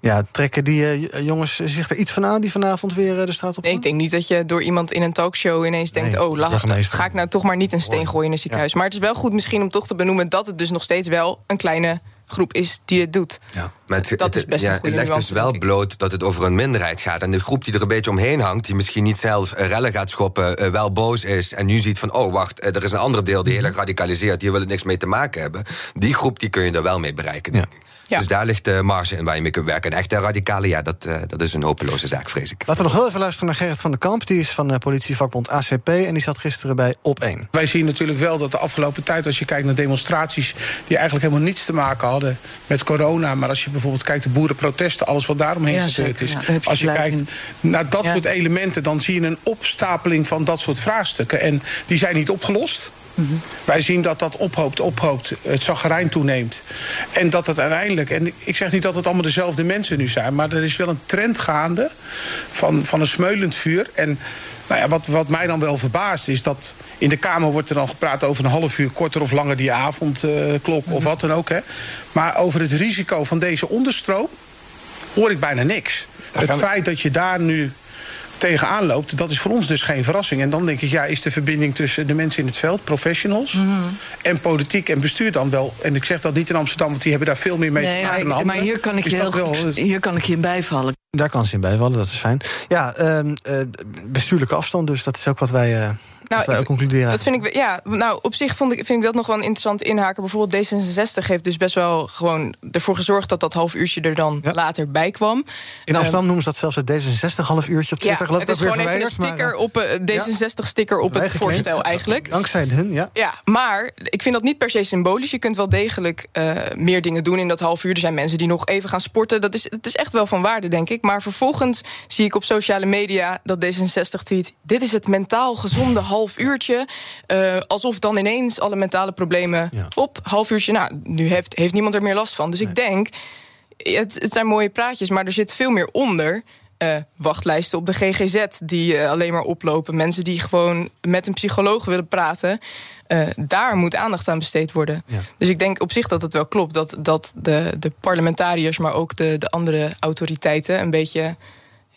Ja, trekken die jongens zich er iets van aan die vanavond weer de straat op nee, Ik denk niet dat je door iemand in een talkshow ineens denkt: nee, oh, lach, ga ik nou toch maar niet een steen gooien in een ziekenhuis. Ja. Maar het is wel goed misschien om toch te benoemen dat het dus nog steeds wel een kleine groep is die het doet. Ja. Maar het, dat is best ja, het legt dus wel bloot dat het over een minderheid gaat. En de groep die er een beetje omheen hangt, die misschien niet zelf rellen gaat schoppen, uh, wel boos is. En nu ziet van, oh wacht, er is een ander deel die heel erg radicaliseert, die wil het niks mee te maken hebben. Die groep die kun je er wel mee bereiken, denk ik. Ja. Dus daar ligt de marge in waar je mee kunt werken. En echte radicale, ja, dat, uh, dat is een hopeloze zaak, vrees ik. Laten we nog heel even luisteren naar Gerrit van der Kamp. Die is van uh, politievakbond ACP en die zat gisteren bij Op1. Wij zien natuurlijk wel dat de afgelopen tijd, als je kijkt naar demonstraties... die eigenlijk helemaal niets te maken hadden met corona... maar als je bijvoorbeeld kijkt, de boerenprotesten, alles wat daaromheen Ja, gebeurd is. ja. Als je kijkt in. naar dat Ja. soort elementen, dan zie je een opstapeling van dat soort vraagstukken. En die zijn niet opgelost. Wij zien dat dat ophoopt, ophoopt, het zaggerijn toeneemt. En dat het uiteindelijk, en ik zeg niet dat het allemaal dezelfde mensen nu zijn... maar er is wel een trend gaande van, van een smeulend vuur. En nou ja, wat, wat mij dan wel verbaast is dat in de Kamer wordt er dan gepraat over een half uur korter of langer die avondklok of wat dan ook. Hè. Maar over het risico van deze onderstroom hoor ik bijna niks. Het feit dat je daar nu tegenaan loopt, dat is voor ons dus geen verrassing. En dan denk ik, ja, is de verbinding tussen de mensen in het veld, professionals, en politiek en bestuur dan wel. En ik zeg dat niet in Amsterdam, want die hebben daar veel meer mee Nee, te maken dan maar, maar hier kan ik je heel wel- goed, hier kan ik je in bijvallen. Daar kan ze in bijvallen, dat is fijn. Ja, ehm, eh, bestuurlijke afstand, dus dat is ook wat wij, eh, wat wij ook concluderen. Dat vind ik, ja, nou, op zich vond ik, vind ik dat nog wel een interessant inhaker. Bijvoorbeeld D66 heeft dus best wel gewoon ervoor gezorgd dat dat half uurtje er dan later bij kwam. In Amsterdam Ehm, noemen ze dat zelfs het D66 half uurtje op Twitter. ja, geloof het is gewoon even een verwijderd, maar, sticker eh, op een D66-sticker op het voorstel eigenlijk. Dankzij hun, ja. Ja, maar ik vind dat niet per se symbolisch. Je kunt wel degelijk eh, meer dingen doen in dat half uur. Er zijn mensen die nog even gaan sporten. Dat is, het is echt wel van waarde, denk ik. Maar vervolgens zie ik op sociale media dat D66 tweet... dit is het mentaal gezonde half uurtje. Eh, alsof dan ineens alle mentale problemen op half uurtje... nou, nu heeft, heeft niemand er meer last van. Dus ik denk, het, het zijn mooie praatjes... maar er zit veel meer onder... Eh, wachtlijsten op de GGZ die eh, alleen maar oplopen. Mensen die gewoon met een psycholoog willen praten. Daar moet aandacht aan besteed worden. Dus ik denk op zich dat het wel klopt. Dat, dat de, de parlementariërs, maar ook de, de andere autoriteiten... een beetje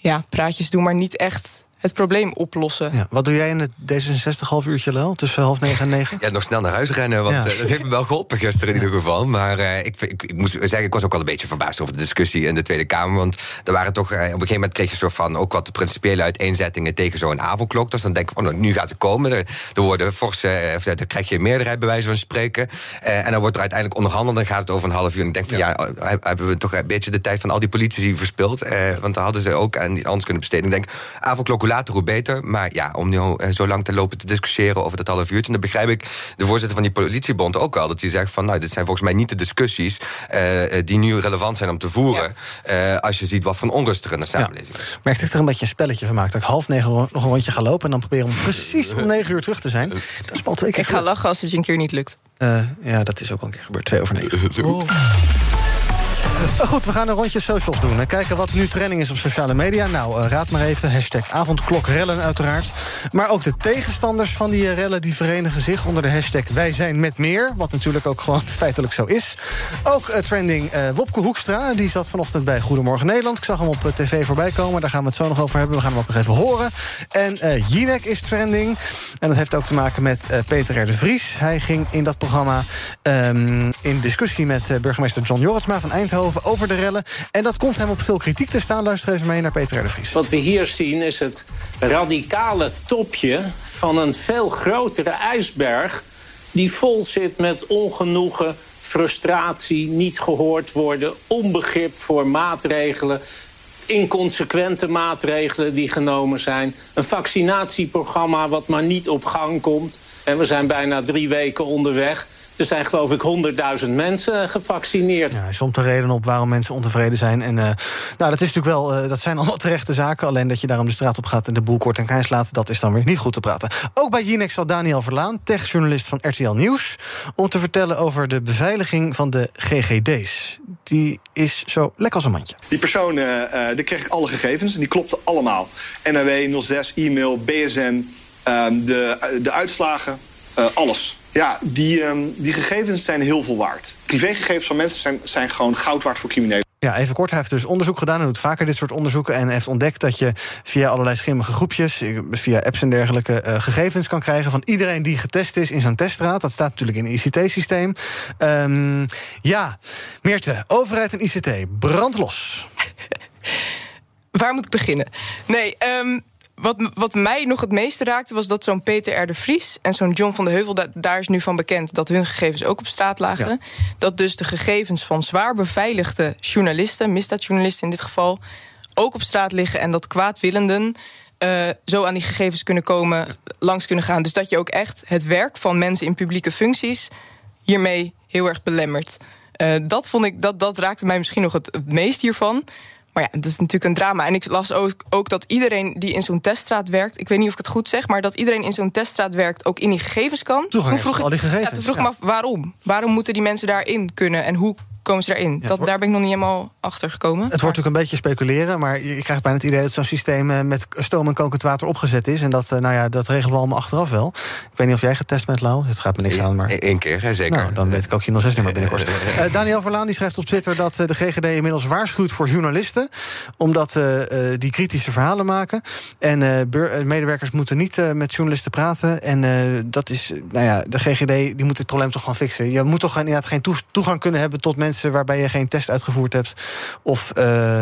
ja, praatjes doen, maar niet echt het probleem oplossen. Ja. Wat doe jij in het D66 half uurtje, Lel? Tussen half negen en negen? Ja, nog snel naar huis rennen, want Ja. eh, dat heeft me wel geholpen gisteren in ieder geval. Maar eh, ik, ik, ik moet zeggen, ik was ook wel een beetje verbaasd over de discussie in de Tweede Kamer. Want er waren toch, eh, op een gegeven moment kreeg je soort van ook wat principiële uiteenzettingen tegen zo'n avondklok. Dus dan denk ik van, oh, nu gaat het komen. Er, er worden forse, of, krijg je een meerderheid bij wijze van spreken. Eh, en dan wordt er uiteindelijk onderhandeld, dan gaat het over een half uur. En ik denk van, ja, hebben we toch een beetje de tijd van al die politici verspild. Eh, want dan hadden ze ook aan die anders kunnen besteden. Ik denk, avondklok hoe later hoe beter. Maar ja, om nu eh, zo lang te lopen te discussiëren over dat half uurtje. dan begrijp ik de voorzitter van die politiebond ook wel. Dat hij zegt van, nou, dit zijn volgens mij niet de discussies eh, eh, die nu relevant zijn om te voeren. eh, als je ziet wat voor onrust er in de samenleving is. Merkte ik er een beetje een spelletje van maakt. Dat ik half negen nog een rondje ga lopen... en dan proberen om precies om negen uur terug te zijn. Dat is twee keer Ik ga lachen als het je een keer niet lukt. Eh, ja, dat is ook al een keer gebeurd. Twee over negen. Maar goed, we gaan een rondje socials doen. En kijken wat nu trending is op sociale media. Nou, eh, raad maar even. Hashtag avondklokrellen uiteraard. Maar ook de tegenstanders van die eh, rellen... die verenigen zich onder de hashtag Wij zijn met meer. Wat natuurlijk ook gewoon feitelijk zo is. Ook eh, trending eh, Wopke Hoekstra. Die zat vanochtend bij Goedemorgen Nederland. Ik zag hem op eh, tv voorbij komen. Daar gaan we het zo nog over hebben. We gaan hem ook nog even horen. En eh Jinek is trending. En dat heeft ook te maken met eh, Peter R. de Vries. Hij ging in dat programma ehm, in discussie met eh, burgemeester John Jorritsma van Eindhoven over de rellen. En dat komt hem op veel kritiek te staan. Luister eens mee naar Peter R. Vries. Wat we hier zien is het radicale topje van een veel grotere ijsberg... die vol zit met ongenoegen, frustratie, niet gehoord worden... onbegrip voor maatregelen, inconsequente maatregelen die genomen zijn... een vaccinatieprogramma wat maar niet op gang komt. En we zijn bijna drie weken onderweg... Er zijn geloof ik 100.000 mensen gevaccineerd. Ja, somt de reden op waarom mensen ontevreden zijn. En eh, nou, dat, is natuurlijk wel, eh, dat zijn allemaal terechte zaken. Alleen dat je daarom de straat op gaat en de boel kort en klein slaat... dat is dan weer niet goed te praten. Ook bij Jinex zat Daniel Verlaan, techjournalist van RTL Nieuws... om te vertellen over de beveiliging van de GGD's. Die is zo lekker als een mandje. Die persoon, eh, eh, daar kreeg ik alle gegevens en die klopten allemaal. NRW, 06, e-mail, BSN, ehm, de, de uitslagen, eh, alles. Ja, die, ehm, die gegevens zijn heel veel waard. Privégegevens van mensen zijn, zijn gewoon goud waard voor criminelen. Ja, even kort. Hij heeft dus onderzoek gedaan. Hij doet vaker dit soort onderzoeken. En heeft ontdekt dat je via allerlei schimmige groepjes, eh, via apps en dergelijke, eh, gegevens kan krijgen van iedereen die getest is in zo'n teststraat. Dat staat natuurlijk in het ICT-systeem. Ehm, ja, Meerte, overheid en ICT, brandlos. Waar moet ik beginnen? Nee, ehm, wat, wat mij nog het meeste raakte... was dat zo'n Peter R. de Vries en zo'n John van de Heuvel... da- daar is nu van bekend dat hun gegevens ook op straat lagen. Dat dus de gegevens van zwaar beveiligde journalisten... misdaadjournalisten in dit geval, ook op straat liggen... en dat kwaadwillenden eh, zo aan die gegevens kunnen komen, langs kunnen gaan. Dus dat je ook echt het werk van mensen in publieke functies... hiermee heel erg belemmert. Eh, dat vond ik, dat, dat raakte mij misschien nog het meest hiervan. Maar ja, het is natuurlijk een drama. En ik las ook, ook dat iedereen die in zo'n teststraat werkt... ik weet niet of ik het goed zeg... maar dat iedereen in zo'n teststraat werkt ook in die gegevens kan. Toegang Toen vroeg al die gegevens, Ja, toen vroeg ik ja. me af, waarom? Waarom moeten die mensen daarin kunnen en hoe komen ze daarin? dat, daar ben ik nog niet helemaal achter gekomen. Het wordt natuurlijk een beetje speculeren, maar je krijgt bijna het idee dat zo'n systeem eh, met stoom en kokend water opgezet is. En dat, eh, nou ja, dat regelen we allemaal achteraf wel. Ik weet niet of jij getest bent, Lau. Het gaat me niks aan, maar. Eén keer, hè, zeker. Nou, dan weet ik ook je 06-nummer binnenkort. Eh, Daniel Verlaan die schrijft op Twitter dat de GGD inmiddels waarschuwt voor journalisten. Omdat eh, eh, die kritische verhalen maken. En medewerkers moeten niet met journalisten praten. En eh, dat is, nou ja, de GGD die moet dit probleem toch gewoon fixen. Je moet toch inderdaad geen toegang kunnen hebben tot mensen waarbij je geen test uitgevoerd hebt. Of eh,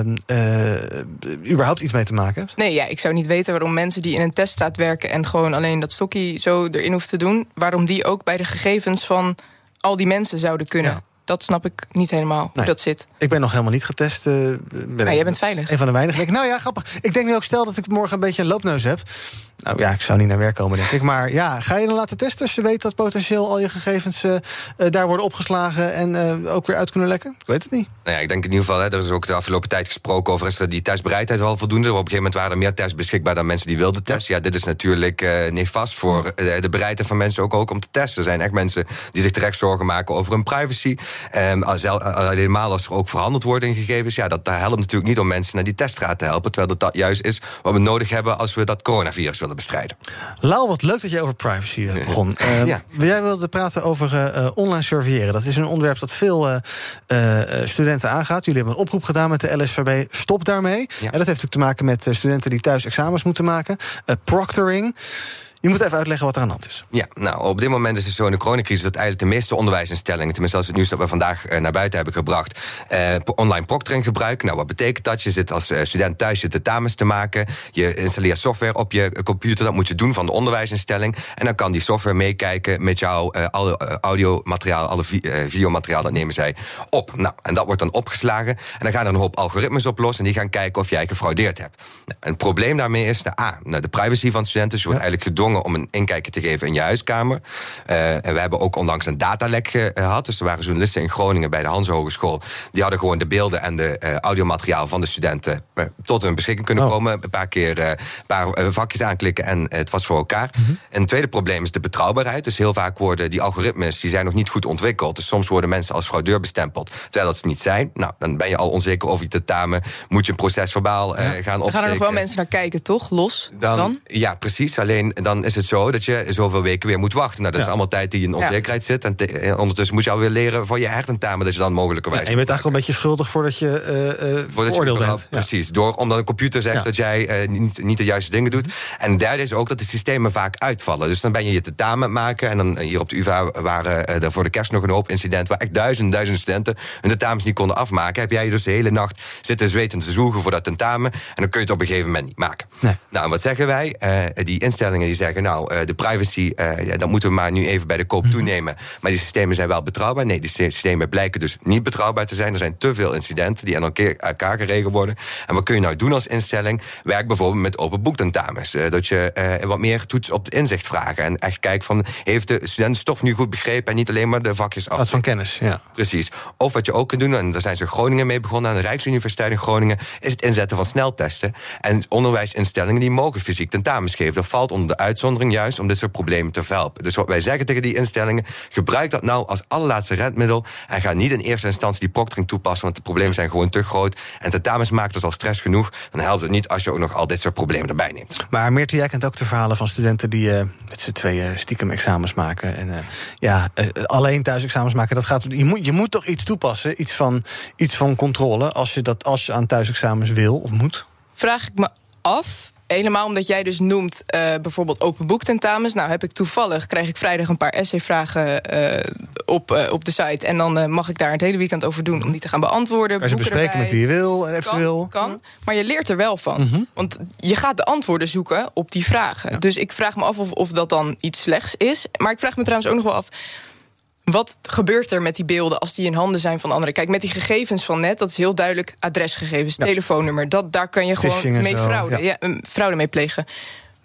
überhaupt iets mee te maken hebt. Nee, ja, ik zou niet weten waarom mensen die in een teststraat werken... en gewoon alleen dat stokje zo erin hoeven te doen... waarom die ook bij de gegevens van al die mensen zouden kunnen. Dat snap ik niet helemaal, hoe Nee. dat zit. Ik ben nog helemaal niet getest. eh, ben ik- jij bent veilig. Een van de weinigen. Nou ja, grappig. Ik denk nu ook, stel dat ik morgen een beetje een loopneus heb. Nou ja, ik zou niet naar werk komen, denk ik. Maar ja, ga je dan laten testen als je weet dat potentieel al je gegevens eh, eh, daar worden opgeslagen en eh, ook weer uit kunnen lekken? Ik weet het niet. Nou ja, ik denk in ieder geval, hè, er is ook de afgelopen tijd gesproken over... is die testbereidheid wel voldoende? Op een gegeven moment waren er meer tests beschikbaar dan mensen die wilden testen. Ja, dit is natuurlijk eh nefast voor de bereidheid van mensen ook, ook om te testen. Er zijn echt mensen die zich terecht zorgen maken over hun privacy. Ehm, als, al- al- helemaal als er ook verhandeld wordt in gegevens... ja, dat, dat helpt natuurlijk niet om mensen naar die teststraat te helpen... terwijl dat, dat juist is wat we nodig hebben als we dat coronavirus willen bestrijden. Lau, wat leuk dat je over privacy eh, begon. Eh, Ja. Jij wilde praten over eh, eh, online surveilleren. Dat is een onderwerp dat veel studenten aangaat. Jullie hebben een oproep gedaan met de LSVB. Stop daarmee. En dat heeft natuurlijk te maken met studenten die thuis examens moeten maken. Proctoring. Je moet even uitleggen wat er aan de hand is. Ja, nou, op dit moment is het zo in de coronacrisis dat eigenlijk de meeste onderwijsinstellingen, tenminste is het nieuws dat we vandaag eh, naar buiten hebben gebracht, eh, online proctoring gebruiken. Nou, wat betekent dat? Je zit als eh, student thuis je tentamens te maken. Je installeert software op je computer. Dat moet je doen van de onderwijsinstelling. En dan kan die software meekijken met jouw eh, alle audiomateriaal, alle vi- eh, videomateriaal, dat nemen zij op. Nou, en dat wordt dan opgeslagen. En dan gaan er een hoop algoritmes op los en die gaan kijken of jij gefraudeerd hebt. Nou, en het probleem daarmee is de A, nou, de privacy van studenten. Dus je wordt eigenlijk gedwongen om een inkijkje te geven in je huiskamer. Eh, en we hebben ook onlangs een datalek ge- gehad. Dus er waren journalisten in Groningen bij de Hans Hogeschool. Die hadden gewoon de beelden en de eh, audiomateriaal van de studenten eh, tot hun beschikking kunnen Oh. komen. Een paar keer eh, een paar eh, vakjes aanklikken en eh, het was voor elkaar. Mhm. Een tweede probleem is de betrouwbaarheid. Dus heel vaak worden die algoritmes die zijn nog niet goed ontwikkeld. Dus soms worden mensen als fraudeur bestempeld, terwijl dat ze niet zijn. Nou, dan ben je al onzeker over je tentamen. Moet je een proces verbaal eh, gaan Er gaan opsteken. er nog wel mensen naar kijken, toch? Los Dan, dan? Ja, precies. Alleen dan is het zo dat je zoveel weken weer moet wachten. Nou, dat is allemaal tijd die in onzekerheid zit. En eh, ondertussen moet je alweer leren voor je hertentamen... dat je dan mogelijkerwijs... En je bent eigenlijk al een beetje schuldig voordat je je veroordeeld bent. Precies, door, omdat een computer zegt dat jij niet, niet de juiste dingen doet. En derde is ook dat de systemen vaak uitvallen. Dus dan ben je je tentamen maken. En dan hier op de UvA waren er voor de kerst nog een hoop incidenten... waar echt duizenden, duizenden studenten hun tentamens niet konden afmaken. Heb jij je dus de hele nacht zitten zweten te zwoegen voor dat tentamen... en dan kun je het op een gegeven moment niet maken. Nou, en wat zeggen wij? Die instellingen die zeggen, nou, eh, de privacy... eh, ja, dat moeten we maar nu even bij de koop toenemen. Maar die systemen zijn wel betrouwbaar. Nee, die sy- systemen blijken dus niet betrouwbaar te zijn. Er zijn te veel incidenten die aan elkaar- elkaar geregeld worden. En wat kun je nou doen als instelling? Werk bijvoorbeeld met open boektentamens. Eh, dat je wat meer toets op het inzicht vragen. En echt kijkt van, heeft de student stof nu goed begrepen... en niet alleen maar de vakjes af. Wat van kennis, ja. Precies. Of wat je ook kunt doen, en daar zijn ze in Groningen mee begonnen... aan de Rijksuniversiteit in Groningen... is het inzetten van sneltesten. En onderwijsinstellingen die mogen fysiek tentamens geven. Dat valt onder de uitzondering juist om dit soort problemen te verhelpen. Dus wat wij zeggen tegen die instellingen... gebruik dat nou als allerlaatste redmiddel... en ga niet in eerste instantie die proctoring toepassen... want de problemen zijn gewoon te groot. En tentamens maakt dus al stress genoeg. Dan helpt het niet als je ook nog al dit soort problemen erbij neemt. Maar Meerte, jij kent ook de verhalen van studenten die eh, met z'n tweeën stiekem examens maken. En eh, ja, eh, alleen thuis examens maken. Dat gaat, je, moet, je moet toch iets toepassen, iets van, iets van controle, als je, dat, als je aan thuisexamens wil of moet. Vraag ik me af. Helemaal omdat jij dus noemt eh, bijvoorbeeld open boektentamens. Nou heb ik toevallig, krijg ik vrijdag een paar essayvragen eh, op, eh, op de site. En dan mag ik daar het hele weekend over doen om die te gaan beantwoorden. Kan je bespreken met wie je wil en eventueel. Kan, kan, maar je leert er wel van. Mhm. Want je gaat de antwoorden zoeken op die vragen. Dus ik vraag me af of, of dat dan iets slechts is. Maar ik vraag me trouwens ook nog wel af... Wat gebeurt er met die beelden als die in handen zijn van anderen? Kijk, met die gegevens van net, dat is heel duidelijk adresgegevens, Ja. telefoonnummer. Dat, daar kan je gewoon mee fraude, ja. fraude mee plegen.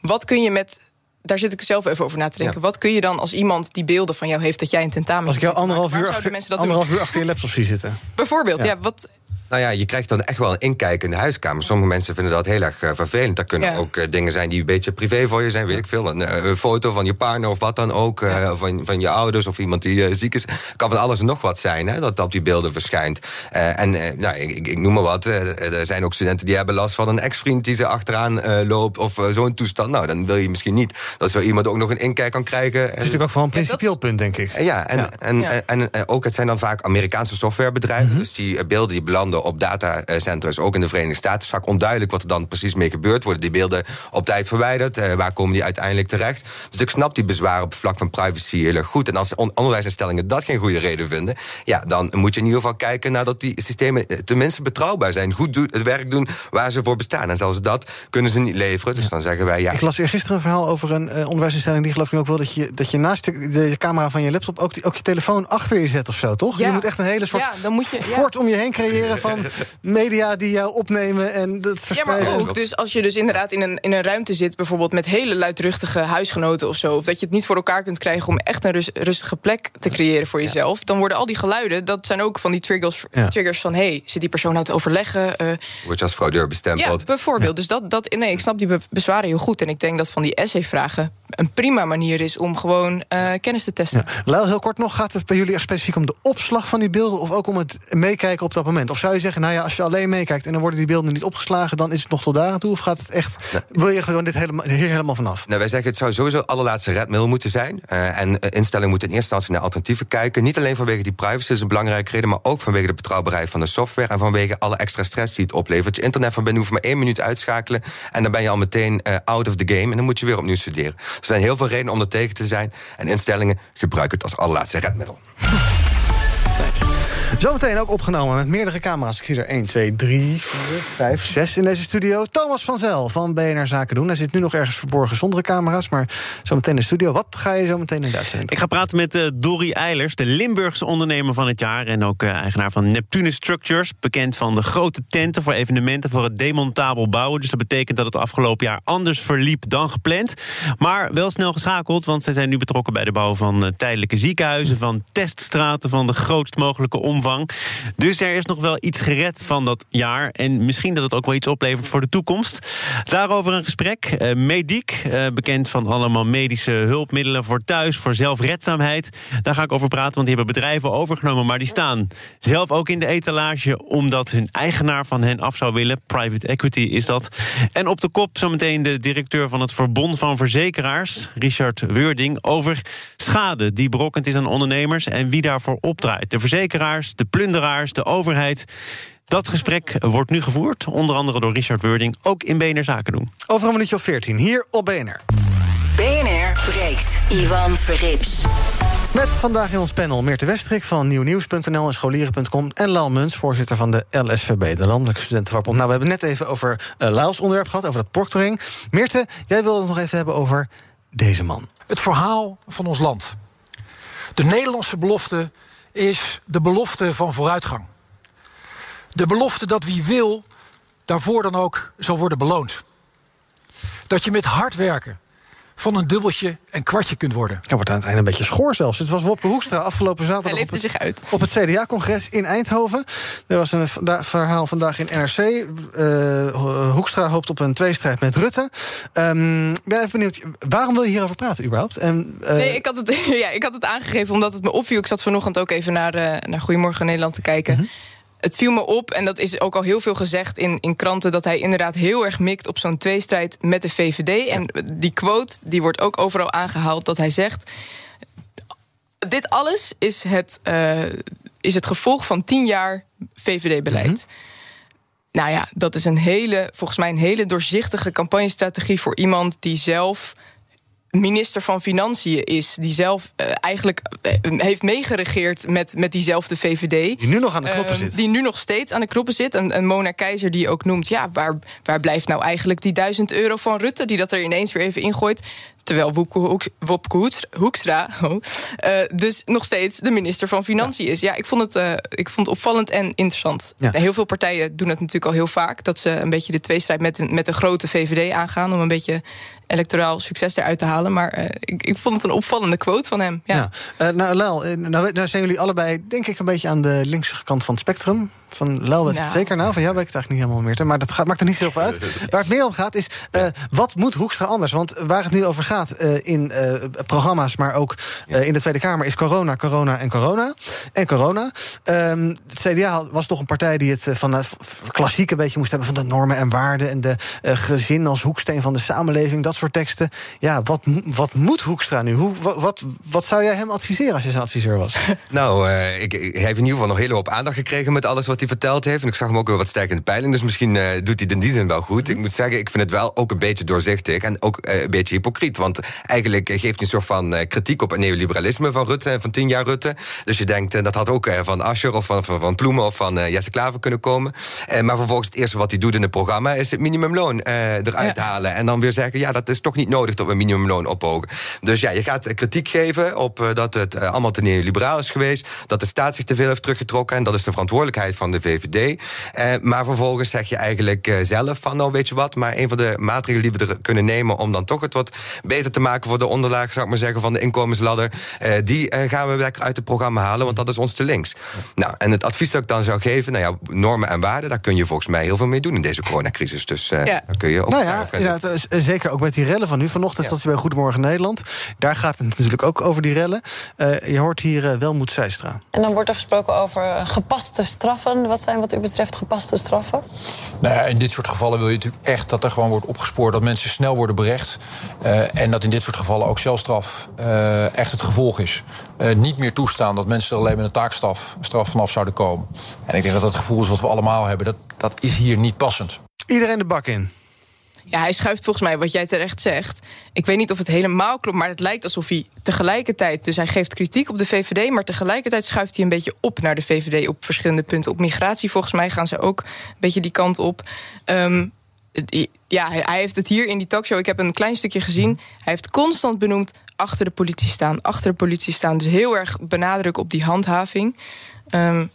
Wat kun je met daar zit ik zelf even over na te denken. Wat kun je dan als iemand die beelden van jou heeft dat jij een tentamen Als ik jou anderhalf uur, achter, mensen dat anderhalf doen? uur achter je laptop zie zitten. Bijvoorbeeld, Ja. ja. wat, Nou ja, je krijgt dan echt wel een inkijk in de huiskamer. Sommige mensen vinden dat heel erg eh, vervelend. Dat kunnen Ja. ook eh, dingen zijn die een beetje privé voor je zijn, weet ik veel. Een, eh, een foto van je partner of wat dan ook. eh, van, van je ouders of iemand die ziek is. kan van alles en nog wat zijn, hè, dat op die beelden verschijnt. Eh, en nou, ik, ik, ik noem maar wat. er zijn ook studenten die hebben last van een ex-vriend die ze achteraan eh, loopt. Of zo'n toestand. Nou, dan wil je misschien niet dat zo iemand ook nog een inkijk kan krijgen. Het is natuurlijk ook vooral een principieel punt, denk ik. Ja, en, En, Ja. En, en, ook het zijn dan vaak Amerikaanse softwarebedrijven. Mhm. Dus die beelden die op datacenters, ook in de Verenigde Staten. Het is vaak onduidelijk wat er dan precies mee gebeurt. Worden die beelden op tijd verwijderd? Eh, waar komen die uiteindelijk terecht? Dus ik snap die bezwaren op het vlak van privacy heel erg goed. En als on- onderwijsinstellingen dat geen goede reden vinden, ja, dan moet je in ieder geval kijken naar dat die systemen eh, tenminste betrouwbaar zijn. Goed doen, het werk doen waar ze voor bestaan. En zelfs dat kunnen ze niet leveren. Dus dan zeggen wij ja. Ik las gisteren een verhaal over een eh, onderwijsinstelling... die geloof ik ook wel dat je, dat je naast de, de camera van je laptop... Ook, die, ook je telefoon achter je zet of zo, toch? Ja. Je moet echt een hele soort Ja, dan moet je- ja. fort om je heen creëren... van media die jou opnemen en dat Ja, verspreiden. maar ook dus als je dus inderdaad in een, in een ruimte zit... bijvoorbeeld met hele luidruchtige huisgenoten of zo... of dat je het niet voor elkaar kunt krijgen om echt een rus- rustige plek te creëren voor jezelf... dan worden al die geluiden, dat zijn ook van die triggers, Ja. triggers van... hé, hey, zit die persoon nou te overleggen? eh, Word je als fraudeur ja, bestempeld. bijvoorbeeld. Dus dat, dat, nee, ik snap die be- bezwaren heel goed. En ik denk dat van die essay-vragen een prima manier is... om gewoon eh, kennis te testen. Lau, heel kort nog, gaat het bij jullie echt specifiek om de opslag van die beelden... of ook om het meekijken op dat moment? Of zou je zeggen, nou ja, als je alleen meekijkt... en dan worden die beelden niet opgeslagen, dan is het nog tot daar aan toe? Of gaat het echt, wil je gewoon dit helemaal, hier helemaal vanaf? Nou, wij zeggen het zou sowieso het allerlaatste redmiddel moeten zijn. Eh, en eh, instellingen moeten in eerste instantie naar alternatieven kijken. Niet alleen vanwege die privacy, dat is een belangrijke reden... maar ook vanwege de betrouwbaarheid van de software... en vanwege alle extra stress die het oplevert. Je internet van binnen hoeft maar één minuut uitschakelen... en dan ben je al meteen eh, out of the game en dan moet je weer opnieuw studeren. Er zijn heel veel redenen om er tegen te zijn... en instellingen gebruiken het als allerlaatste redmiddel. Zometeen ook opgenomen met meerdere camera's. Ik zie er 1, 2, 3, 4, 5, 6 in deze studio. Thomas van Zel van BNR Zaken doen. Hij zit nu nog ergens verborgen zonder camera's, maar zometeen in de studio. Wat ga je zo meteen in de uitzending Ik ga praten met Dorry Eilers, de Limburgse ondernemer van het jaar... en ook eh, eigenaar van Neptune Structures. Bekend van de grote tenten voor evenementen voor het demontabel bouwen. Dus dat betekent dat het afgelopen jaar anders verliep dan gepland. Maar wel snel geschakeld, want zij zijn nu betrokken bij de bouw van eh, tijdelijke ziekenhuizen... van teststraten van de grootst mogelijke omvang. Dus er is nog wel iets gered van dat jaar. En misschien dat het ook wel iets oplevert voor de toekomst. Daarover een gesprek. Eh Mediek, eh, bekend van allemaal medische hulpmiddelen voor thuis, voor zelfredzaamheid. Daar ga ik over praten, want die hebben bedrijven overgenomen. Maar die staan zelf ook in de etalage, omdat hun eigenaar van hen af zou willen. Private equity is dat. En op de kop zometeen de directeur van het Verbond van Verzekeraars, Richard Weurding, over schade die berokkend is aan ondernemers en wie daarvoor opdraait. De verzekeraars, de plunderaars, de overheid. Dat gesprek wordt nu gevoerd, onder andere door Richard Weurding, ook in BNR Zaken doen. Over een minuutje of 14, hier op BNR. BNR breekt. Ivan Verrips. Met vandaag in ons panel Meerte Westrik van nieuwnieuws.nl en scholieren.com... en Lau Muns, voorzitter van de LSVB, de Landelijke Studentenwakbond. Nou, we hebben net even over uh, Lau's onderwerp gehad, over dat proctoring. Meerte, jij wilde het nog even hebben over deze man. Het verhaal van ons land. De Nederlandse belofte is de belofte van vooruitgang. De belofte dat wie wil, daarvoor dan ook zal worden beloond. Dat je met hard werken van een dubbeltje en kwartje kunt worden. Hij wordt aan het einde een beetje schoor zelfs. Het was Wopke Hoekstra afgelopen zaterdag op leefde het, zich uit. op het CDA-congres in Eindhoven. Er was een verhaal vandaag in NRC. Eh, Hoekstra hoopt op een tweestrijd met Rutte. Ehm, ik ben even benieuwd, waarom wil je hierover praten überhaupt? En, eh, Nee, ik had, het, ja, ik had het aangegeven omdat het me opviel. Ik zat vanochtend ook even naar, eh, naar Goedemorgen Nederland te kijken. Mhm. Het viel me op, en dat is ook al heel veel gezegd in, in kranten... dat hij inderdaad heel erg mikt op zo'n tweestrijd met de VVD. En die quote die wordt ook overal aangehaald dat hij zegt... dit alles is het, eh, is het gevolg van tien jaar VVD-beleid. Nou ja, dat is een hele, volgens mij een hele doorzichtige campagnestrategie voor iemand die zelf minister van Financiën is, die zelf eh, eigenlijk eh, heeft meegeregeerd met, met diezelfde VVD. Die nu nog aan de knoppen Ehm, zit. Die nu nog steeds aan de knoppen zit. En, en Mona Keizer die ook noemt, ja, waar, waar blijft nou eigenlijk die duizend euro van Rutte, die dat er ineens weer even ingooit. Terwijl Wopke, Hoeks- Wopke Hoeks- Hoekstra oh, eh, dus nog steeds de minister van Financiën is. Ja, ik vond het, eh, ik vond het opvallend en interessant. Ja. Heel veel partijen doen het natuurlijk al heel vaak. Dat ze een beetje de tweestrijd met een, met een grote VVD aangaan. Om een beetje electoraal succes eruit te halen. Maar eh, ik, ik vond het een opvallende quote van hem. Ja. Ja. Nou, Lel, nou, nou zijn jullie allebei, denk ik, een beetje aan de linkse kant van het spectrum. Van Lel weet ik het zeker. Nou, van jou weet ik het eigenlijk niet helemaal meer. Maar dat gaat, maakt er niet zoveel uit. Waar het meer om gaat is, wat moet Hoekstra anders? Want waar het nu over gaat eh, in eh, programma's, maar ook eh, in de Tweede Kamer... is corona, corona en corona. En corona. Ehm, het CDA was toch een partij die het van het klassiek een beetje moest hebben... van de normen en waarden en de gezin als hoeksteen van de samenleving. Dat soort teksten. Ja, wat, wat moet Hoekstra nu? Hoe, wat, wat, wat zou jij hem adviseren als je zijn adviseur was? Nou, ik, ik- hij heeft in ieder geval nog hele hoop aandacht gekregen met alles wat hij verteld heeft. En ik zag hem ook wel wat sterk in de peiling. Dus misschien doet hij het in die zin wel goed. Ik moet zeggen, ik vind het wel ook een beetje doorzichtig en ook een beetje hypocriet. Want eigenlijk geeft hij een soort van eh, kritiek op het neoliberalisme van Rutte, eh, van tien jaar Rutte. Dus je denkt, eh, dat had ook eh, van Ascher of van, van, van Ploemen of van Jesse Klaver kunnen komen. Maar vervolgens het eerste wat hij doet in het programma is het minimumloon eruit halen. En dan weer zeggen, ja, dat is toch niet nodig dat we minimumloon ophogen. Dus ja, je gaat kritiek geven op dat het allemaal te neoliberaal is geweest. Dat de staat zich te veel heeft teruggetrokken. En dat is de verantwoordelijkheid van de VVD. Maar vervolgens zeg je eigenlijk zelf van, nou weet je wat, maar een van de maatregelen die we er kunnen nemen om dan toch het wat beter te maken voor de onderlaag, zou ik maar zeggen, van de inkomensladder, eh, die eh, gaan we lekker uit het programma halen, want dat is ons te links. Nou, en het advies dat ik dan zou geven, nou ja, normen en waarden, daar kun je volgens mij heel veel mee doen in deze coronacrisis. Dus eh Ja. daar kun je ook. nou ja, inderdaad, zeker ook met die rellen van nu. Vanochtend zat ze bij Goedemorgen Nederland. Daar gaat het natuurlijk ook over die rellen. Eh, je hoort hier Welmoed Zeistra. En dan wordt er gesproken over gepaste straffen. Wat zijn wat u betreft gepaste straffen? Nou ja, in dit soort gevallen wil je natuurlijk echt dat er gewoon wordt opgespoord dat mensen snel worden berecht. Eh, en dat in dit soort gevallen ook celstraf eh, echt het gevolg is. Eh, niet meer toestaan dat mensen er alleen met een taakstraf straf vanaf zouden komen. En ik denk dat dat het gevoel is wat we allemaal hebben. Dat, dat is hier niet passend. Iedereen de bak in. Ja, hij schuift volgens mij wat jij terecht zegt. Ik weet niet of het helemaal klopt, maar het lijkt alsof hij tegelijkertijd. Dus hij geeft kritiek op de VVD, maar tegelijkertijd schuift hij een beetje op naar de VVD op verschillende punten. Op migratie, volgens mij, gaan ze ook een beetje die kant op. Ehm, het- ja, hij heeft het hier in die talkshow. Ik heb een klein stukje gezien. Hij heeft constant benoemd achter de politie staan, achter de politie staan. Dus heel erg benadruk op die handhaving. Ehm,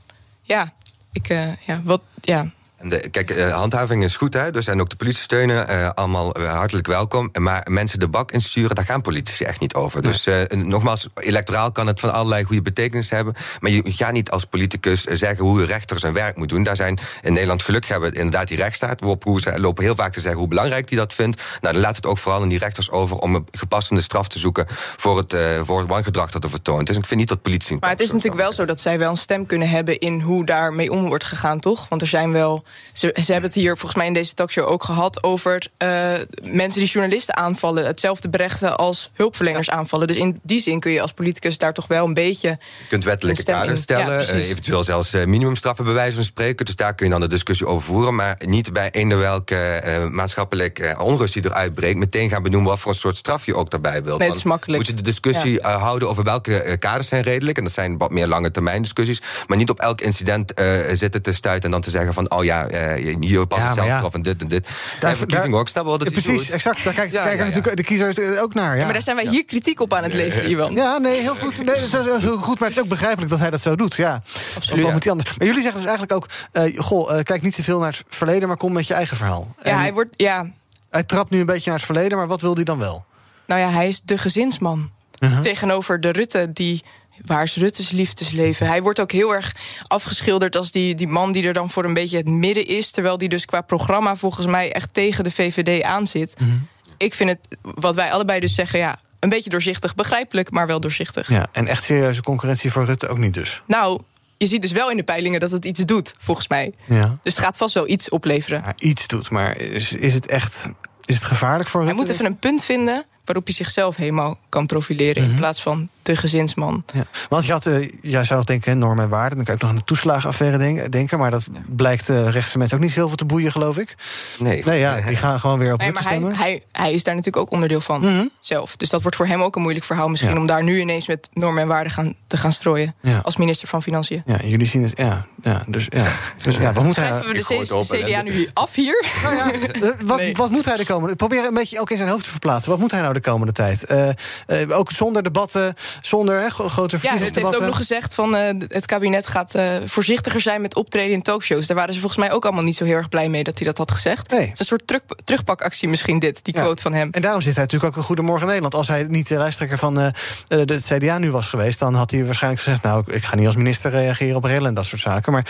ja, ik, eh, ja, wat, ja. En de, kijk, eh, handhaving is goed, hè? Dus en ook de politie steunen, eh, allemaal eh, hartelijk welkom. Maar mensen de bak insturen, daar gaan politici echt niet over. Dus eh, nogmaals, electoraal kan het van allerlei goede betekenis hebben. Maar je gaat niet als politicus zeggen hoe een rechter zijn werk moet doen. Daar zijn in Nederland gelukkig hebben we inderdaad die rechtsstaat. Waarop hoe ze lopen heel vaak te zeggen hoe belangrijk die dat vindt. Nou, dan laat het ook vooral aan die rechters over om een gepassende straf te zoeken voor het, eh, voor het wangedrag dat er vertoont. Dus ik vind niet dat politie. Maar het is natuurlijk wel zo dat zij wel een stem kunnen hebben in hoe daarmee om wordt gegaan, toch? Want er zijn wel. Ze, ze hebben het hier volgens mij in deze talkshow ook gehad over eh, mensen die journalisten aanvallen, hetzelfde berechten als hulpverleners aanvallen. Dus in die zin kun je als politicus daar toch wel een beetje. Je kunt wettelijke kaders stellen, Ja, eh, eventueel zelfs eh, minimumstraffen bij wijze van spreken. Dus daar kun je dan de discussie over voeren. Maar niet bij eender welke eh, maatschappelijk onrust die eruit breekt, meteen gaan benoemen wat voor een soort straf je ook daarbij wilt. Nee. Moet je de discussie Ja. houden over welke kaders zijn redelijk. En dat zijn wat meer lange termijn discussies. Maar niet op elk incident zitten te stuiten en dan te zeggen van oh ja, eh, hier pas Ja, ja, maar ja. zelfstraf en dit en dit. Zijn verkiezingen ook, snel wel dat precies, exact. Daar kijken, Ja, kijken ja, ja. natuurlijk de kiezers ook naar. Ja. Maar daar zijn wij hier kritiek op aan het leveren, Iwan. Ja, nee, heel goed. Nee, dat is heel goed. Maar het is ook begrijpelijk dat hij dat zo doet. Ja, Absoluut. Wat moet hij anders? Maar jullie zeggen dus eigenlijk ook: eh, goh, eh, kijk niet te veel naar het verleden, maar kom met je eigen verhaal. Ja, En hij wordt. Ja, hij trapt nu een beetje naar het verleden, maar wat wil hij dan wel? nou ja, hij is de gezinsman. Uh-huh. Tegenover de Rutte die. Waar is Rutte's liefdesleven? Hij wordt ook heel erg afgeschilderd als die, die man die er dan voor een beetje het midden is. Terwijl die dus qua programma volgens mij echt tegen de VVD aanzit. Ik vind het, wat wij allebei dus zeggen, ja, een beetje doorzichtig. Begrijpelijk, maar wel doorzichtig. Ja, en echt serieuze concurrentie voor Rutte ook niet dus. Nou, je ziet dus wel in de peilingen dat het iets doet, volgens mij. Ja. Dus het gaat vast wel iets opleveren. Maar iets doet, maar is, is het echt is het gevaarlijk voor Hij Rutte? moet even een punt vinden waarop hij zichzelf helemaal kan profileren... Mhm. in plaats van de gezinsman. Ja. Want je had, eh, jij zou nog denken, normen en waarden. Dan kan ik nog aan de toeslagenaffaire denk- denken. Maar dat blijkt eh rechtse mensen ook niet zoveel te boeien, geloof ik. Nee. Nee, ja, die gaan gewoon weer op Nee, maar hij, stemmen. hij, hij is daar natuurlijk ook onderdeel van zelf. Dus dat wordt voor hem ook een moeilijk verhaal misschien... Ja. om daar nu ineens met normen en waarden gaan, te gaan strooien... Ja. als minister van Financiën. Ja, jullie zien het, ja. ja dus ja, dus, ja wat moet hij... Schrijven we de C- CDA nu af hier? Eh, wat, wat moet hij de komende... Probeer een beetje ook in zijn hoofd te verplaatsen. Wat moet hij nou de komende tijd? Eh, eh, ook zonder debatten, zonder grote Ja, het heeft ook nog gezegd van eh, het kabinet gaat eh, voorzichtiger zijn met optreden in talkshows. Daar waren ze volgens mij ook allemaal niet zo heel erg blij mee dat hij dat had gezegd. Het is een soort terug, terugpakactie misschien dit, die Ja. quote van hem. En daarom zit hij natuurlijk ook een Goedemorgen Nederland. Als hij niet de lijsttrekker van eh, de CDA nu was geweest... dan had hij waarschijnlijk gezegd... nou, ik- ga niet als minister reageren op rellen en dat soort zaken. Maar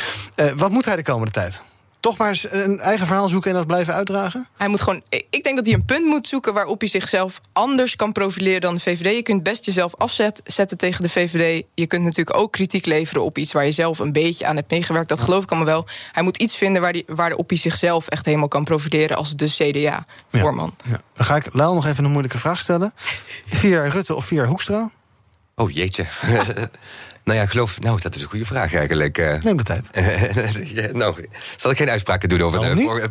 wat moet hij de komende tijd? Toch maar eens een eigen verhaal zoeken en dat blijven uitdragen? Hij moet gewoon, ik denk dat hij een punt moet zoeken waarop hij zichzelf anders kan profileren dan de VVD. Je kunt best jezelf afzetten tegen de VVD. Je kunt natuurlijk ook kritiek leveren op iets waar je zelf een beetje aan hebt meegewerkt. Dat geloof ik allemaal wel. Hij moet iets vinden waar die, waarop hij zichzelf echt helemaal kan profileren als de CDA-voorman. Ja. Dan ga ik Lau nog even een moeilijke vraag stellen. Via Rutte of via Hoekstra? Oh jeetje. nou ja, geloof. Nou, dat is een goede vraag eigenlijk. eh. Neem de tijd. Ja, nou, zal ik geen uitspraken doen over de voor?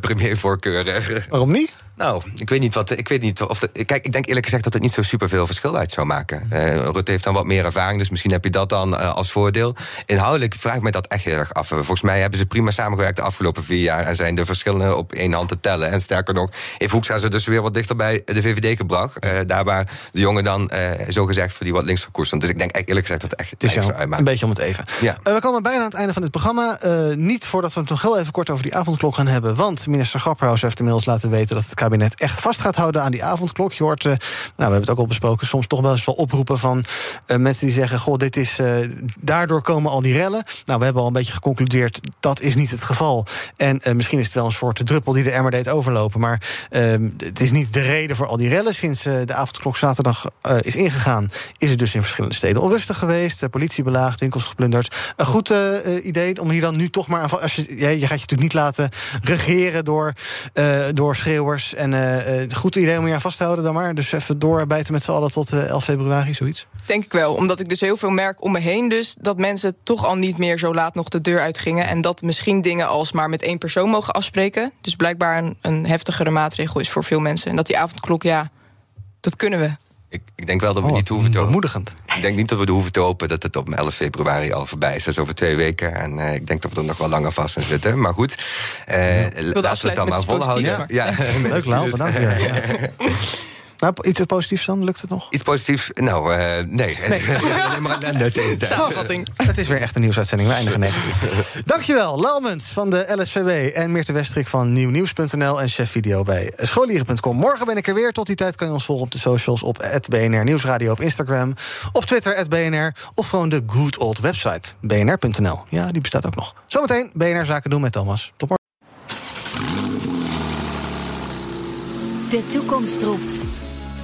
Waarom niet? Nou, ik weet niet wat. Ik weet niet of. De, kijk, ik denk eerlijk gezegd dat het niet zo superveel verschil uit zou maken. Eh, Rutte heeft dan wat meer ervaring, dus misschien heb je dat dan eh, als voordeel. Inhoudelijk vraag ik me dat echt heel erg af. Volgens mij hebben ze prima samengewerkt de afgelopen vier jaar en zijn de verschillen op één hand te tellen. En sterker nog, heeft Hoekstra ze dus weer wat dichter bij de VVD gebracht. Eh, daar waar de jongen dan zo gezegd voor die wat links koers. Dus ik denk eerlijk gezegd dat het echt Het is jou een beetje om het even. Ja. We komen bijna aan het einde van dit programma. Niet voordat we het nog heel even kort over die avondklok gaan hebben. Want minister Grapperhaus heeft inmiddels laten weten... dat het kabinet echt vast gaat houden aan die avondklok. Je hoort, eh, nou, we hebben het ook al besproken... soms toch wel eens wel oproepen van eh, mensen die zeggen... goh, dit is, eh, daardoor komen al die rellen. Nou, we hebben al een beetje geconcludeerd... dat is niet het geval. En eh, misschien is het wel een soort druppel die de emmer deed overlopen. Maar eh, het is niet de reden voor al die rellen. Sinds eh, de avondklok zaterdag eh, is ingegaan... is het dus in verschillende steden onrustig geweest. Politie belaagd, winkels geplunderd. Een goed idee om hier dan nu toch maar. Als je, je gaat je natuurlijk niet laten regeren door, door schreeuwers. En goed idee om je aan vast te houden dan maar. Dus even doorbijten met z'n allen tot eh, 11 februari, zoiets. Denk ik wel, omdat ik dus heel veel merk om me heen dus... dat mensen toch al niet meer zo laat nog de deur uitgingen... en dat misschien dingen als maar met één persoon mogen afspreken... dus blijkbaar een, een heftigere maatregel is voor veel mensen. En dat die avondklok, ja, dat kunnen we. Ik denk wel dat we niet hoeven te hopen. Ik denk niet dat we hoeven te hopen dat het op 11 februari al voorbij is. Dat is over twee weken. En eh, ik denk dat we er nog wel langer vast in zitten. Maar goed, eh, laten we het dan maar volhouden. Ja, maar- Leuk, Lau, bedankt. Ja. Nou, iets positiefs dan? Lukt het nog? Iets positiefs? Nou, eh, nee. Maar. Samenvatting. Het is weer echt een nieuwsuitzending. We eindigen negatief. Dankjewel, Laumens van de LSVB en Meerte Westrik van nieuwnieuws.nl en chef video bij scholieren.com. Morgen ben ik er weer. Tot die tijd kan je ons volgen op de socials op BNR Nieuwsradio op Instagram, op Twitter BNR of gewoon de good old website bnr.nl. Ja, die bestaat ook nog. Zometeen BNR Zaken doen met Thomas. Tot morgen. De toekomst roept.